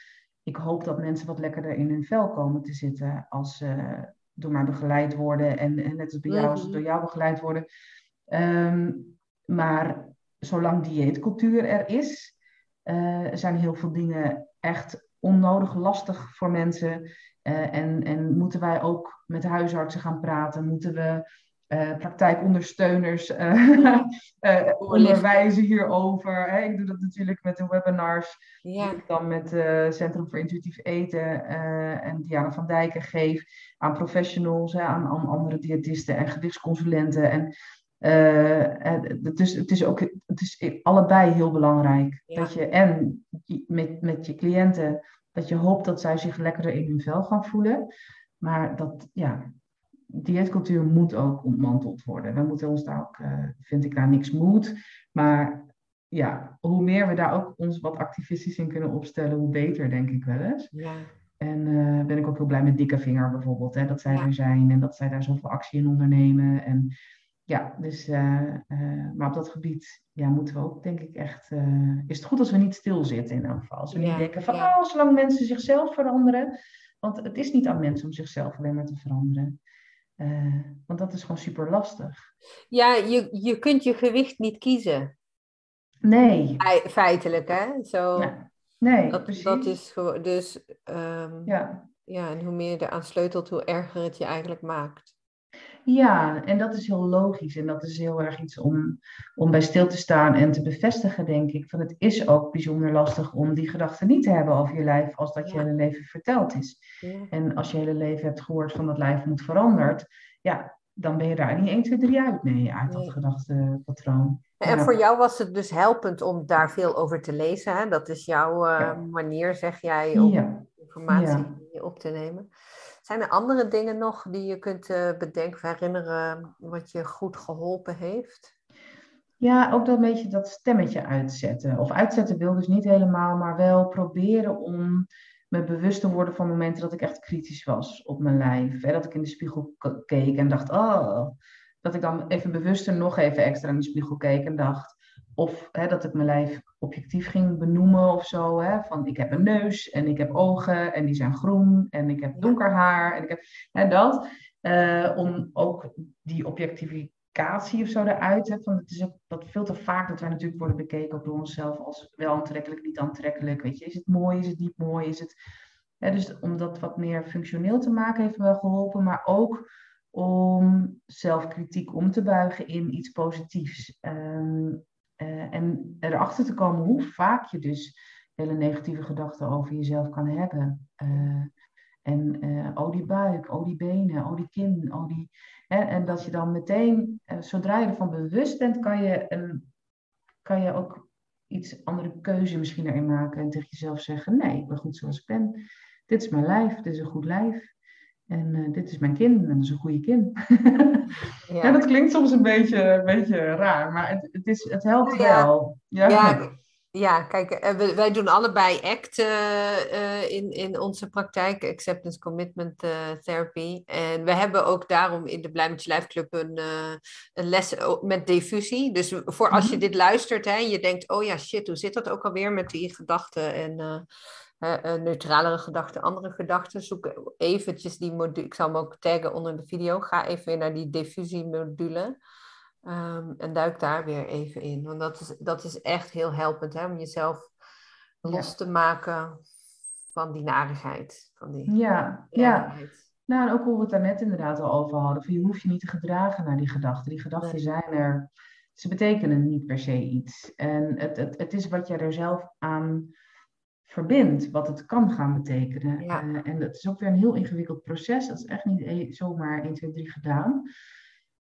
S2: Ik hoop dat mensen wat lekkerder in hun vel komen te zitten als ze door mij begeleid worden. En, en net als bij jou, als
S1: Mhm.
S2: door jou begeleid worden. Ehm, maar zolang dieetcultuur er is, eh, zijn heel veel dingen echt onnodig lastig voor mensen. Eh, en, en moeten wij ook met huisartsen gaan praten? Moeten we eh, praktijkondersteuners eh, onderwijzen hierover? Hè? Ik doe dat natuurlijk met de webinars
S1: Ja.
S2: die ik dan met het Centrum voor Intuïtief Eten en Diana van Dijken geef aan professionals, hè, aan, aan andere diëtisten en gewichtsconsulenten. En, en dus het is ook het is allebei heel belangrijk
S1: Ja.
S2: dat je en met, met je cliënten dat je hoopt dat zij zich lekkerder in hun vel gaan voelen, maar dat ja. Dieetcultuur moet ook ontmanteld worden. We moeten ons daar ook, eh, vind ik, daar niks moet. Maar ja, hoe meer we daar ook ons wat activistisch in kunnen opstellen, hoe beter, denk ik wel eens.
S1: Ja.
S2: En eh, ben ik ook heel blij met Dikke Vinger bijvoorbeeld, hè, dat zij
S1: Ja.
S2: er zijn en dat zij daar zoveel actie in ondernemen. En ja, dus, eh, maar op dat gebied ja, moeten we ook, denk ik, echt. is het goed als we niet stilzitten in elk geval. Als we
S1: Ja,
S2: niet denken van, oh, zolang mensen zichzelf veranderen. Want het is niet aan mensen om zichzelf alleen maar te veranderen. Eh, want dat is gewoon super lastig.
S1: Ja, je, je kunt je gewicht niet kiezen.
S2: Nee.
S1: Fei- Feitelijk, hè? Zo,
S2: Ja. Nee,
S1: dat,
S2: precies.
S1: dat is gewoon. Dus ehm, ja.
S2: Ja.
S1: en hoe meer je eraan sleutelt, hoe erger het je eigenlijk maakt.
S2: Ja, en dat is heel logisch. En dat is heel erg iets om, om bij stil te staan en te bevestigen, denk ik. Van het is ook bijzonder lastig om die gedachten niet te hebben over je lijf als dat je hele leven verteld is.
S1: Ja.
S2: En als je hele leven hebt gehoord van dat lijf moet veranderd, ja, dan ben je daar niet 1, 2, 3 uit mee, uit dat
S1: Nee.
S2: gedachtepatroon.
S1: En
S2: Ja.
S1: voor jou was het dus helpend om daar veel over te lezen. Hè? Dat is jouw eh, manier, zeg jij, om informatie op te nemen. Zijn er andere dingen nog die je kunt eh, bedenken herinneren wat je goed geholpen heeft?
S2: Ja, ook dat beetje dat stemmetje uitzetten. Of uitzetten wil dus niet helemaal, maar wel proberen om me bewust te worden van momenten dat ik echt kritisch was op mijn lijf. Hè? Dat ik in de spiegel keek en dacht, oh. Dat ik dan even bewuster nog even extra in de spiegel keek en dacht. Of hè, dat ik mijn lijf objectief ging benoemen of zo. Hè? Van ik heb een neus en ik heb ogen en die zijn groen en ik heb donker haar. En ik heb hè, dat. Eh, om ook die objectificatie of zo eruit. Hè, van het is ook dat veel te vaak dat wij natuurlijk worden bekeken ook door onszelf als wel aantrekkelijk, niet aantrekkelijk. Weet je, is het mooi, is het niet mooi, is het. Hè, dus om dat wat meer functioneel te maken heeft me wel geholpen, maar ook om zelfkritiek om te buigen in iets positiefs. Ehm, eh, en erachter te komen hoe vaak je dus hele negatieve gedachten over jezelf kan hebben. Eh, en eh, oh die buik, oh die benen, oh die kin, oh die... Hè, en dat je dan meteen, zodra je ervan bewust bent, kan je, een, kan je ook iets andere keuze misschien erin maken. En tegen jezelf zeggen, nee, ik ben goed zoals ik ben. Dit is mijn lijf, dit is een goed lijf. En eh, dit is mijn kin, en dat is een goede kin.
S1: Ja.
S2: Ja, dat klinkt soms een beetje, een beetje raar, maar het, het, is, het helpt
S1: ja.
S2: wel. Ja.
S1: Ja, ja, kijk, eh, wij doen allebei ACT eh, in, in onze praktijk, Acceptance Commitment eh, Therapy. En we hebben ook daarom in de Blij met je Lijf Club een, een les met diffusie. Dus voor als je
S2: Mhm.
S1: dit luistert hè, en je denkt, oh ja, shit, hoe zit dat ook alweer met die gedachten en eh, eh, neutralere gedachten, andere gedachten. Zoek eventjes die module, ik zal hem ook taggen onder de video. Ga even weer naar die diffusiemodule. Ehm, en duik daar weer even in. Want dat is, dat is echt heel helpend hè, om jezelf los te maken van die narigheid. Van die
S2: Ja, ja. Nou, en ook hoe we het daar net inderdaad al over hadden. Van je hoeft je niet te gedragen naar die gedachten. Die gedachten zijn er. Ze betekenen niet per se iets. En het, het, het is wat jij er zelf aan verbindt, wat het kan gaan betekenen.
S1: Ja.
S2: Eh, en het is ook weer een heel ingewikkeld proces. Dat is echt niet e- zomaar 1, 2, 3 gedaan.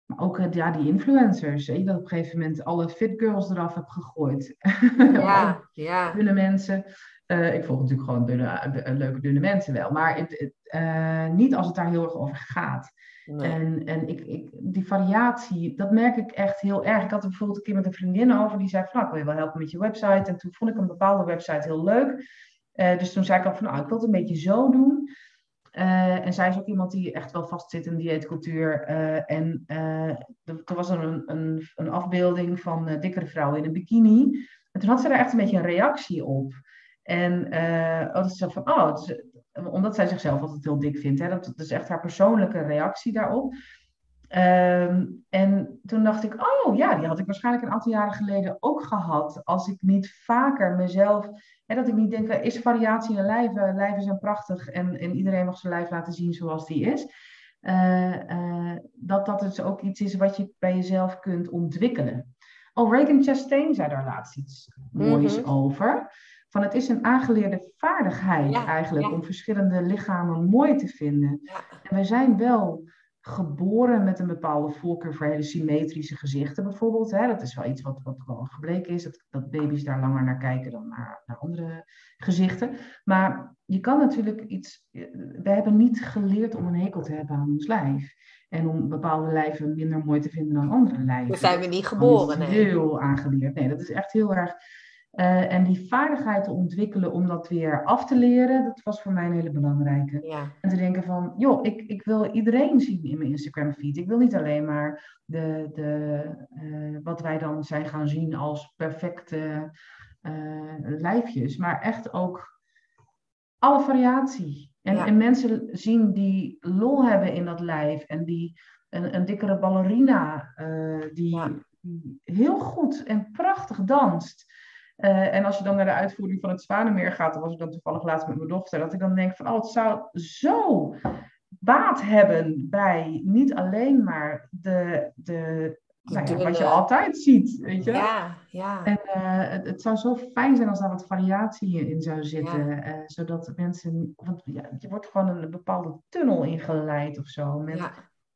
S2: Maar ook eh, ja, die influencers. Hè, dat op een gegeven moment alle fit girls eraf heb gegooid.
S1: Ja, ja.
S2: mensen. Eh, ik volg natuurlijk gewoon dunne, eh, leuke dunne mensen wel. Maar het, eh, niet als het daar heel erg over gaat.
S1: Nee.
S2: En, en ik, ik, die variatie, dat merk ik echt heel erg. Ik had er bijvoorbeeld een keer met een vriendin over. Die zei van, nou, ik wil je wel helpen met je website. En toen vond ik een bepaalde website heel leuk. Dus toen zei ik al van, nou, ik wil het een beetje zo doen. En zij is ook iemand die echt wel vastzit in dieetcultuur. Eh, en er, er was er een, een, een afbeelding van dikkere vrouwen in een bikini. En toen had ze daar echt een beetje een reactie op. En uh, oh, ze van, oh, omdat zij zichzelf altijd heel dik vindt. Hè, dat, dat is echt haar persoonlijke reactie daarop. Ehm, en toen dacht ik, oh ja, die had ik waarschijnlijk een aantal jaren geleden ook gehad. Als ik niet vaker mezelf, hè, dat ik niet denk, er is variatie in lijven. Lijven zijn prachtig en, en iedereen mag zijn lijf laten zien zoals die is. Uh, uh, dat dat dus ook iets is wat je bij jezelf kunt ontwikkelen. Oh, Reagan Chastain zei daar laatst iets moois mm -hmm. over. Van het is een aangeleerde vaardigheid ja, eigenlijk ja. om verschillende lichamen mooi te vinden.
S1: Ja.
S2: En wij zijn wel geboren met een bepaalde voorkeur voor hele symmetrische gezichten bijvoorbeeld. Hè. Dat is wel iets wat, wat wel gebleken is, dat, dat baby's daar langer naar kijken dan naar, naar andere gezichten. Maar je kan natuurlijk iets... We hebben niet geleerd om een hekel te hebben aan ons lijf. En om bepaalde lijven minder mooi te vinden dan andere lijven.
S1: Dat zijn we niet geboren,
S2: nee. Heel aangeleerd. Nee, dat is echt heel erg... Uh, en die vaardigheid te ontwikkelen om dat weer af te leren, dat was voor mij een hele belangrijke.
S1: Ja.
S2: En te denken van, joh, ik, ik wil iedereen zien in mijn Instagram feed. Ik wil niet alleen maar de, de, uh, wat wij dan zijn gaan zien als perfecte uh, lijfjes, maar echt ook alle variatie. En, ja. en mensen zien die lol hebben in dat lijf en die een, een dikkere ballerina die,
S1: Ja.
S2: die heel goed en prachtig danst. Uh, en als je dan naar de uitvoering van het Zwanenmeer gaat, dan was ik dan toevallig laatst met mijn dochter, dat ik dan denk van, oh, het zou zo baat hebben bij niet alleen maar de, de, nou ja, wat je altijd ziet, weet je?
S1: Ja, ja.
S2: En uh, het, het, zou zo fijn zijn als daar wat variatie in zou zitten, ja. uh, zodat mensen, want ja, je wordt gewoon een bepaalde tunnel ingeleid of zo, met
S1: ja.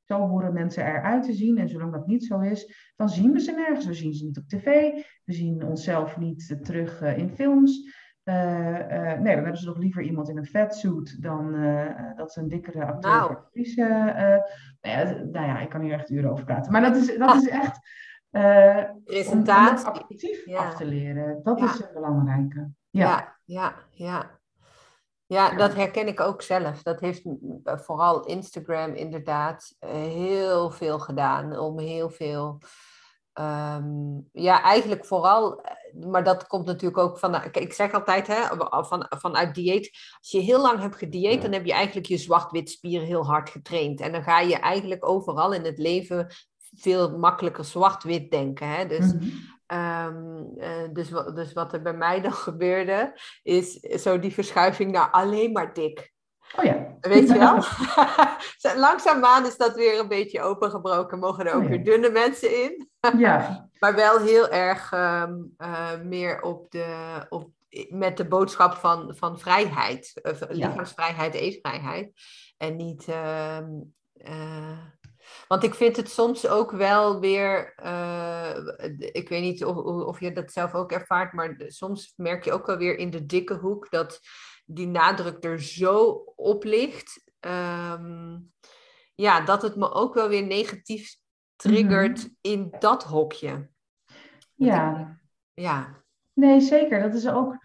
S2: Zo horen mensen eruit te zien. En zolang dat niet zo is, dan zien we ze nergens. We zien ze niet op tv. We zien onszelf niet uh, terug uh, in films. Uh, nee, dan hebben ze nog liever iemand in een fatsuit dan dat ze een dikkere acteur of actrice. nou, ja, nou ja, ik kan hier echt uren over praten. Maar dat is, dat is echt
S1: Presentatie.
S2: om, om actief ja. af te leren. Dat ja. is het belangrijke. Ja,
S1: ja, ja. Ja. Dat herken ik ook zelf. Dat heeft vooral Instagram inderdaad heel veel gedaan. Om heel veel. Um, ja, eigenlijk vooral. Maar dat komt natuurlijk ook van. Ik zeg altijd, hè, van, vanuit dieet. Als je heel lang hebt gedieet, dan heb je eigenlijk je zwart-wit spieren heel hard getraind. En dan ga je eigenlijk overal in het leven veel makkelijker zwart-wit denken. Hè? Dus. Mm -hmm. Um, uh, dus, dus wat er bij mij dan gebeurde, is zo die verschuiving naar alleen maar dik.
S2: Oh ja.
S1: Weet je wel? Langzaamaan is dat weer een beetje opengebroken. Mogen er ook oh ja. weer dunne mensen in.
S2: ja.
S1: Maar wel heel erg um, uh, meer op de, op, met de boodschap van, van vrijheid. Uh, lichaamsvrijheid, eetvrijheid. En niet... Uh, want ik vind het soms ook wel weer, uh, ik weet niet of, of, je dat zelf ook ervaart, maar soms merk je ook wel weer in de dikke hoek dat die nadruk er zo op ligt. Um, ja, dat het me ook wel weer negatief triggert mm -hmm. in dat hokje.
S2: Ja.
S1: Ik, ja.
S2: Nee, zeker. Dat is ook.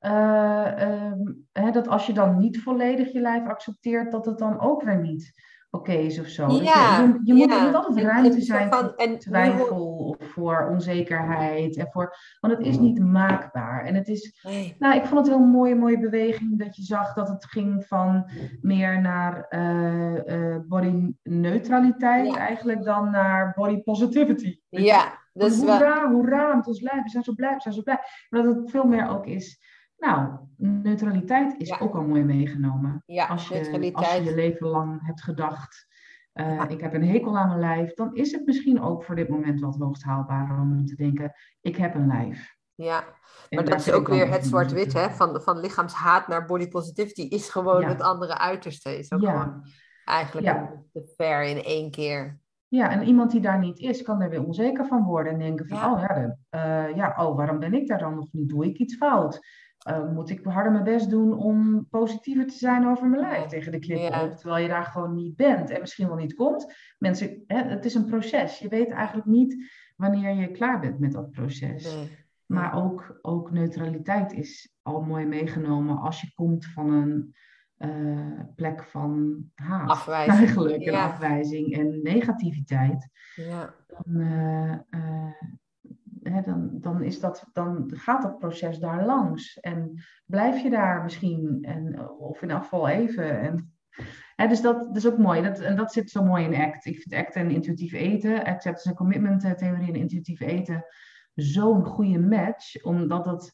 S2: Uh, um, hè, dat als je dan niet volledig je lijf accepteert, dat het dan ook weer niet oké okay is of zo.
S1: Ja,
S2: dus je, je, moet,
S1: ja.
S2: moet altijd ruimte zijn
S1: van,
S2: voor
S1: en,
S2: twijfel of voor onzekerheid. En voor, want het is niet maakbaar. En het is,
S1: nee.
S2: nou, ik vond het wel een mooie, mooie beweging dat je zag dat het ging van meer naar uh, uh, body neutraliteit
S1: ja.
S2: eigenlijk dan naar body positivity.
S1: Ja,
S2: dus hoera, hoera met ons lijf. We zijn zo blij, we zijn zo blij. Maar dat het veel meer ook is Nou, neutraliteit is ook al mooi meegenomen.
S1: Ja,
S2: als, je, als je je leven lang hebt gedacht, uh, ik heb een hekel aan mijn lijf, dan is het misschien ook voor dit moment wat hoogst haalbaar om te denken, ik heb een lijf.
S1: Ja, maar dat is ook weer het zwart-wit, hè? Van, van lichaamshaat naar body positivity is gewoon het andere uiterste. Is ook gewoon eigenlijk de fair in één keer.
S2: Ja, en iemand die daar niet is, kan er weer onzeker van worden en denken van, oh ja, uh, ja, oh, waarom ben ik daar dan nog niet? Doe ik iets fout? Uh, moet ik harder mijn best doen om positiever te zijn over mijn lijf tegen de op, terwijl je daar gewoon niet bent en misschien wel niet komt. Mensen, hè, het is een proces. Je weet eigenlijk niet wanneer je klaar bent met dat proces. Nee. Maar ook, ook neutraliteit is al mooi meegenomen als je komt van een uh, plek van haat.
S1: Afwijzing.
S2: Eigenlijk, een afwijzing en negativiteit.
S1: Ja.
S2: Dan, uh, hè, dan, dan, is dat, dan gaat dat proces daar langs. En blijf je daar misschien, en, of in afval even. En, hè, dus dat, dat is ook mooi. Dat, en dat zit zo mooi in ACT. Ik vind ACT en intuïtief eten, acceptance en commitment theorie en intuïtief eten zo'n goede match, omdat dat,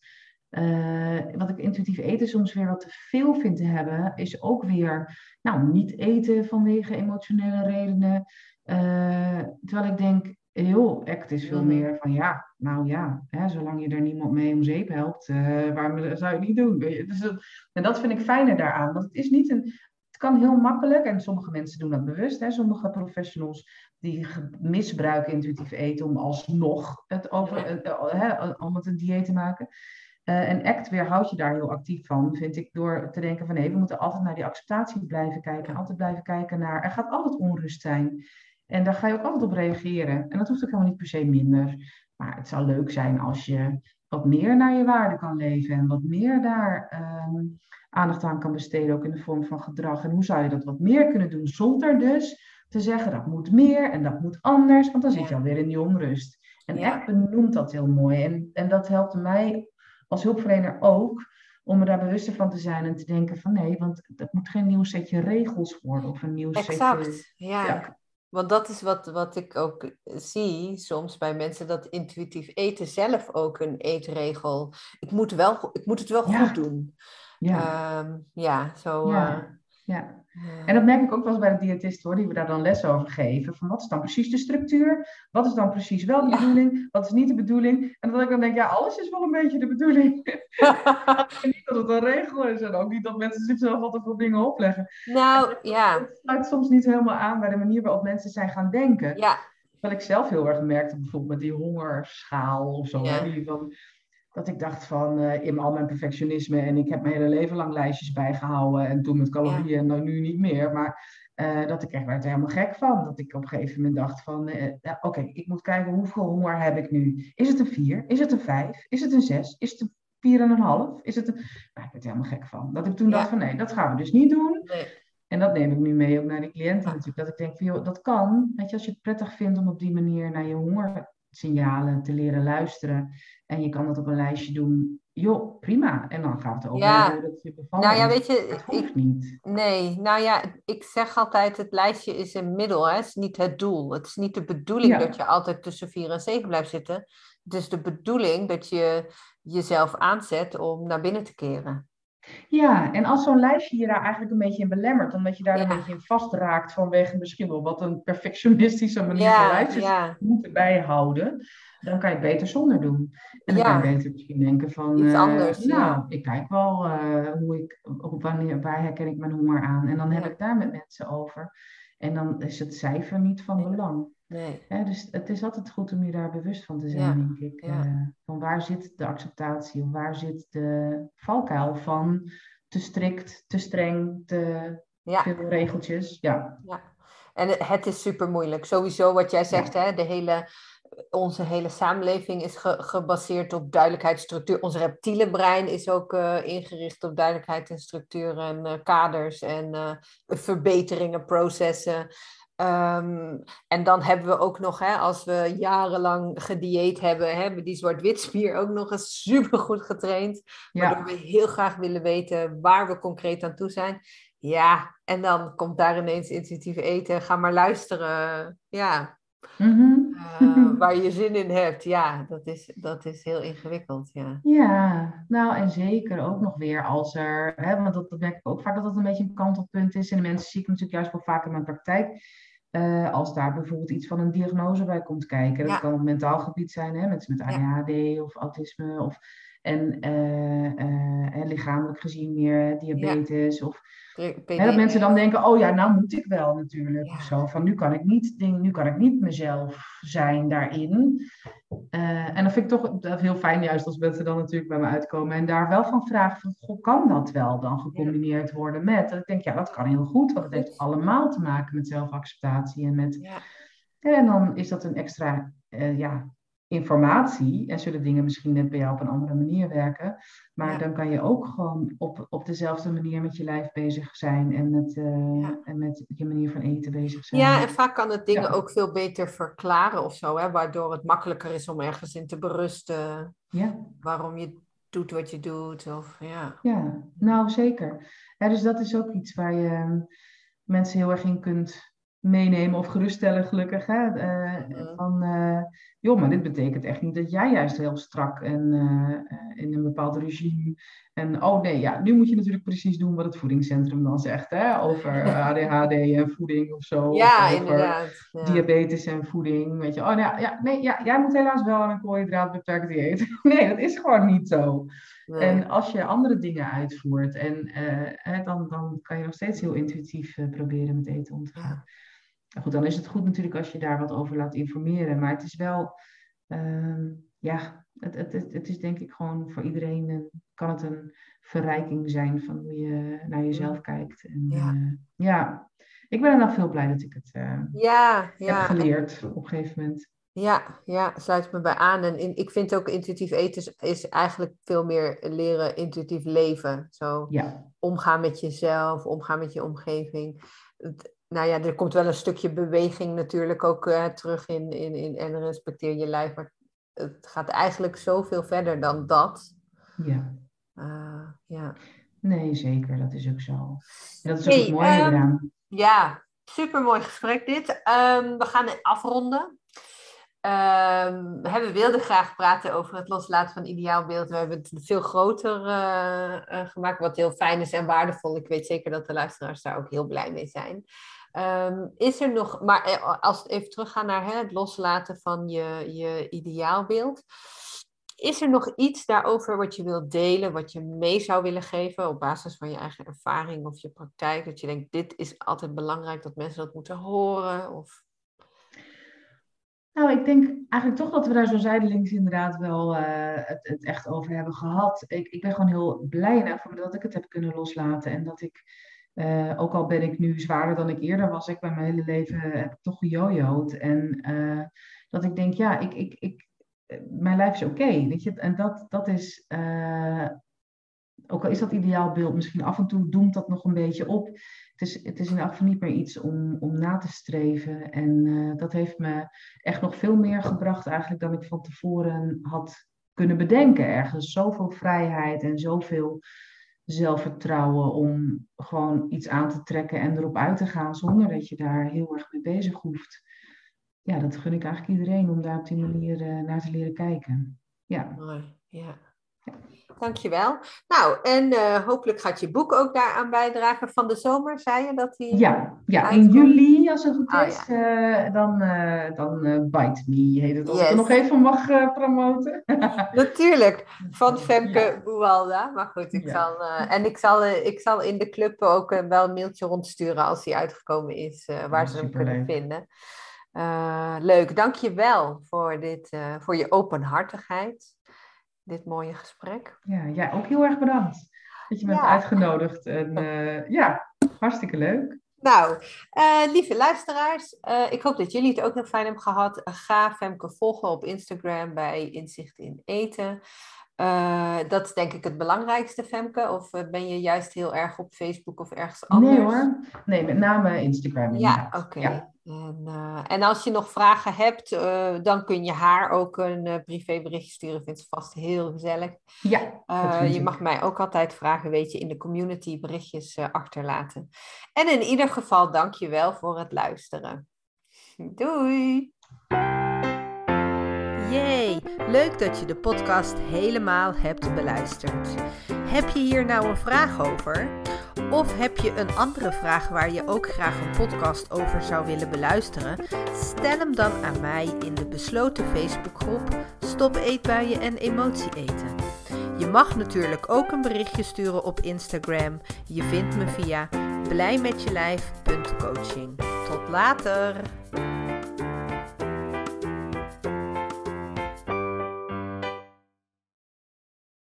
S2: uh, wat ik intuïtief eten soms weer wat te veel vind te hebben, is ook weer, nou, niet eten vanwege emotionele redenen. Uh, terwijl ik denk, heel act is veel mhm. meer van ja, nou ja, hè, zolang je er niemand mee om zeep helpt, uh, waarom zou je het niet doen? Dus, en dat vind ik fijner daaraan. Want het is niet een, het kan heel makkelijk, en sommige mensen doen dat bewust, hè, sommige professionals die misbruiken intuïtief eten om alsnog het over, uh, om het een dieet te maken. Uh, en ACT weerhoudt je daar heel actief van, vind ik, door te denken van nee, we moeten altijd naar die acceptatie blijven kijken. Altijd blijven kijken naar, er gaat altijd onrust zijn. En daar ga je ook altijd op reageren. En dat hoeft ook helemaal niet per se minder. Maar het zou leuk zijn als je wat meer naar je waarde kan leven en wat meer daar um, aandacht aan kan besteden, ook in de vorm van gedrag. En hoe zou je dat wat meer kunnen doen zonder dus te zeggen dat moet meer en dat moet anders, want dan zit je alweer in die onrust. En ja. echt benoemt dat heel mooi. En, en dat helpt mij als hulpverlener ook om er daar bewuster van te zijn en te denken van nee, want dat moet geen nieuw setje regels worden of een nieuw
S1: exact,
S2: setje...
S1: ja. ja. Want dat is wat, wat ik ook zie soms bij mensen, dat intuïtief eten zelf ook een eetregel. Ik moet, wel, ik moet het wel goed doen. Ja, um, ja zo.
S2: Ja. Ja. En dat merk ik ook wel eens bij de diëtist hoor, die we daar dan les over geven. Van wat is dan precies de structuur? Wat is dan precies wel de bedoeling? Wat is niet de bedoeling? En dat ik dan denk, ja, alles is wel een beetje de bedoeling. niet dat het een regel is en ook niet dat mensen zichzelf altijd veel dingen opleggen.
S1: Nou, ja.
S2: Het sluit soms niet helemaal aan bij de manier waarop mensen zijn gaan denken.
S1: Ja.
S2: Wat ik zelf heel erg merkte, bijvoorbeeld met die hongerschaal of zo. Ja. Die van, dat ik dacht van uh, in al mijn perfectionisme en ik heb mijn hele leven lang lijstjes bijgehouden en toen met calorieën en nou nu niet meer. Maar uh, dat ik echt werd er helemaal gek van. Dat ik op een gegeven moment dacht van uh, oké, ik moet kijken hoeveel honger heb ik nu. Is het een 4? Is het een 5? Is het een 6? Is het een 4,5? Is het een... Nou, ik werd er helemaal gek van. Dat ik toen dacht van nee, dat gaan we dus niet doen.
S1: Nee.
S2: En dat neem ik nu mee ook naar de cliënten natuurlijk. Dat ik denk van joh, dat kan. Weet je, als je het prettig vindt om op die manier naar je honger signalen te leren luisteren. En je kan dat op een lijstje doen. Joh, prima. En dan gaat het over
S1: ja.
S2: dat je.
S1: Nou ja, weet je,
S2: het hoeft niet.
S1: Nee, nou ja, ik zeg altijd, het lijstje is een middel. Hè? Het is niet het doel. Het is niet de bedoeling ja. dat je altijd tussen 4 en 7 blijft zitten. Het is de bedoeling dat je jezelf aanzet om naar binnen te keren.
S2: Ja, en als zo'n lijstje je daar eigenlijk een beetje in belemmert, omdat je daar ja. een beetje in vastraakt vanwege misschien wel wat een perfectionistische manier ja, van lijstjes
S1: ja.
S2: moeten bijhouden, dan kan je het beter zonder doen. En dan kan je beter misschien denken van,
S1: Iets
S2: uh,
S1: anders,
S2: nou, ik kijk wel uh, hoe ik, op wanneer, waar herken ik mijn honger aan. En dan heb ik daar met mensen over. En dan is het cijfer niet van belang.
S1: Nee.
S2: Ja, dus het is altijd goed om je daar bewust van te zijn, ja. denk ik.
S1: Ja.
S2: Uh, van waar zit de acceptatie of waar zit de valkuil van te strikt, te streng, te veel regeltjes. Ja.
S1: ja. En het is super moeilijk. Sowieso wat jij zegt, hè, de hele, onze hele samenleving is ge gebaseerd op duidelijkheid, structuur. Ons reptiele brein is ook uh, ingericht op duidelijkheid en structuur en uh, kaders en verbeteringen, processen. Um, en dan hebben we ook nog, hè, als we jarenlang gedieet hebben, hebben die zwart-wit spier ook nog eens supergoed getraind. Waardoor we heel graag willen weten waar we concreet aan toe zijn. Ja, en dan komt daar ineens intuïtief eten. Ga maar luisteren. Ja.
S2: Mm -hmm.
S1: Eh, waar je zin in hebt. Ja, dat is, dat is heel ingewikkeld. Ja.
S2: ja, nou en zeker ook nog weer als er, hè, want dat, dat merk ik ook vaak dat dat een beetje een kantelpunt is. En de mensen zie ik natuurlijk juist wel vaak in mijn praktijk. Uh, als daar bijvoorbeeld iets van een diagnose bij komt kijken. Dat kan op mentaal gebied zijn, hè, met, met ADHD of autisme. Of, en uh, lichamelijk gezien meer diabetes. Of Hè, dat mensen dan denken, oh ja, nou moet ik wel natuurlijk. Of zo. Van nu kan ik niet, ding, nu kan ik niet mezelf zijn daarin. Uh, en dat vind ik toch heel fijn, juist als mensen dan natuurlijk bij me uitkomen en daar wel van vragen van, goh, kan dat wel dan gecombineerd worden met? En ik denk, ja, dat kan heel goed, want het heeft allemaal te maken met zelfacceptatie en met... Ja. En dan is dat een extra uh, ja, informatie en zullen dingen misschien net bij jou op een andere manier werken. Maar dan kan je ook gewoon op, op dezelfde manier met je lijf bezig zijn en met, uh, en met je manier van eten bezig zijn.
S1: Ja, en vaak kan het dingen ook veel beter verklaren of zo, hè, waardoor het makkelijker is om ergens in te berusten. Ja. Waarom je doet wat je doet. Of, ja.
S2: ja, nou zeker. Ja, dus dat is ook iets waar je mensen heel erg in kunt meenemen of geruststellen, gelukkig. Hè? Uh, van, uh, joh, maar dit betekent echt niet dat jij juist heel strak en uh, in een bepaald regime. En oh nee, ja, nu moet je natuurlijk precies doen wat het voedingscentrum dan zegt. Hè? Over ADHD en voeding of zo.
S1: Ja, inderdaad.
S2: Ja. Diabetes en voeding. Weet je, oh nou, ja, nee, ja, jij moet helaas wel aan een koolhydraatbeperkt dieet. nee, dat is gewoon niet zo. En als je andere dingen uitvoert, en, dan, dan kan je nog steeds heel intuïtief proberen met eten om te gaan. Goed, dan is het goed natuurlijk als je daar wat over laat informeren. Maar het is wel, uh, ja, het, het, het, het, is denk ik gewoon voor iedereen, een, kan het een verrijking zijn van hoe je naar jezelf kijkt. En, ja. Uh, ja, ik ben er dan veel blij dat ik het uh,
S1: ja, ja.
S2: heb geleerd op een gegeven moment.
S1: Ja, ja, sluit me bij aan. En in, ik vind ook intuïtief eten is, is, eigenlijk veel meer leren intuïtief leven. Zo ja. omgaan met jezelf, omgaan met je omgeving. Het, nou ja, er komt wel een stukje beweging natuurlijk ook uh, terug in, in, in en respecteer je lijf. Maar het gaat eigenlijk zoveel verder dan dat.
S2: Ja.
S1: Uh, ja.
S2: Nee, zeker. Dat is ook zo. En dat is ook hey, mooie um, eraan.
S1: Ja, super mooi gesprek dit. Um, we gaan afronden. Um, we wilden graag praten over het loslaten van ideaalbeeld. We hebben het veel groter uh, uh, gemaakt, wat heel fijn is en waardevol. Ik weet zeker dat de luisteraars daar ook heel blij mee zijn. Um, is er nog, maar eh, als we even teruggaan naar hè, het loslaten van je, je ideaalbeeld. Is er nog iets daarover wat je wilt delen, wat je mee zou willen geven op basis van je eigen ervaring of je praktijk? Dat je denkt, dit is altijd belangrijk dat mensen dat moeten horen? Of...
S2: Nou, ik denk eigenlijk toch dat we daar zo zijdelings inderdaad wel uh, het, het, echt over hebben gehad. Ik, ik ben gewoon heel blij dat ik het heb kunnen loslaten en dat ik uh, ook al ben ik nu zwaarder dan ik eerder was, ik ben mijn hele leven heb ik toch gejojoed. En uh, dat ik denk, ja, ik, ik, ik, mijn lijf is oké, weet je. En dat, dat is, ook al is dat ideaalbeeld, misschien af en toe doemt dat nog een beetje op. Het is, het is in elk geval niet meer iets om, om na te streven. En dat heeft me echt nog veel meer gebracht eigenlijk dan ik van tevoren had kunnen bedenken. Ergens zoveel vrijheid en zoveel zelfvertrouwen om gewoon iets aan te trekken en erop uit te gaan zonder dat je daar heel erg mee bezig hoeft. Ja, dat gun ik eigenlijk iedereen om daar op die manier uh, naar te leren kijken. Ja.
S1: Mooi, ja. Dankjewel. Nou, en uh, hopelijk gaat je boek ook daaraan bijdragen van de zomer, zei je dat die...
S2: Ja, ja in juli, als het goed oh, is, ja. uh, dan, uh, dan Bite Me heet het. Als yes. ik er nog even mag promoten.
S1: Natuurlijk, van Femke ja. Buwalda. Maar goed, ik ja. zal... en ik zal, ik zal in de club ook wel een mailtje rondsturen als die uitgekomen is, waar ze hem kunnen vinden. leuk, dank je wel voor, dit, voor je openhartigheid dit mooie gesprek.
S2: Ja, ja ook heel erg bedankt dat je me hebt uitgenodigd. En uh, ja, hartstikke leuk.
S1: Nou, uh, lieve luisteraars, uh, ik hoop dat jullie het ook heel fijn hebben gehad. Ga Femke volgen op Instagram bij Inzicht in Eten. Dat is denk ik het belangrijkste, Femke. Of ben je juist heel erg op Facebook of ergens anders?
S2: Nee hoor, nee, met name Instagram.
S1: Ja, oké. Ja. En, uh, en, als je nog vragen hebt, uh, dan kun je haar ook een privéberichtje sturen. Vindt ze vast heel gezellig.
S2: Ja.
S1: je mag mij ook altijd vragen, weet je, in de community berichtjes achterlaten. En in ieder geval, dank je wel voor het luisteren. Doei! Yay! Leuk dat je de podcast helemaal hebt beluisterd. Heb je hier nou een vraag over? Of heb je een andere vraag waar je ook graag een podcast over zou willen beluisteren? Stel hem dan aan mij in de besloten Facebookgroep Stop Eetbuien en Emotie Eten. Je mag natuurlijk ook een berichtje sturen op Instagram. Je vindt me via blijmetjelijf.coaching. Tot later!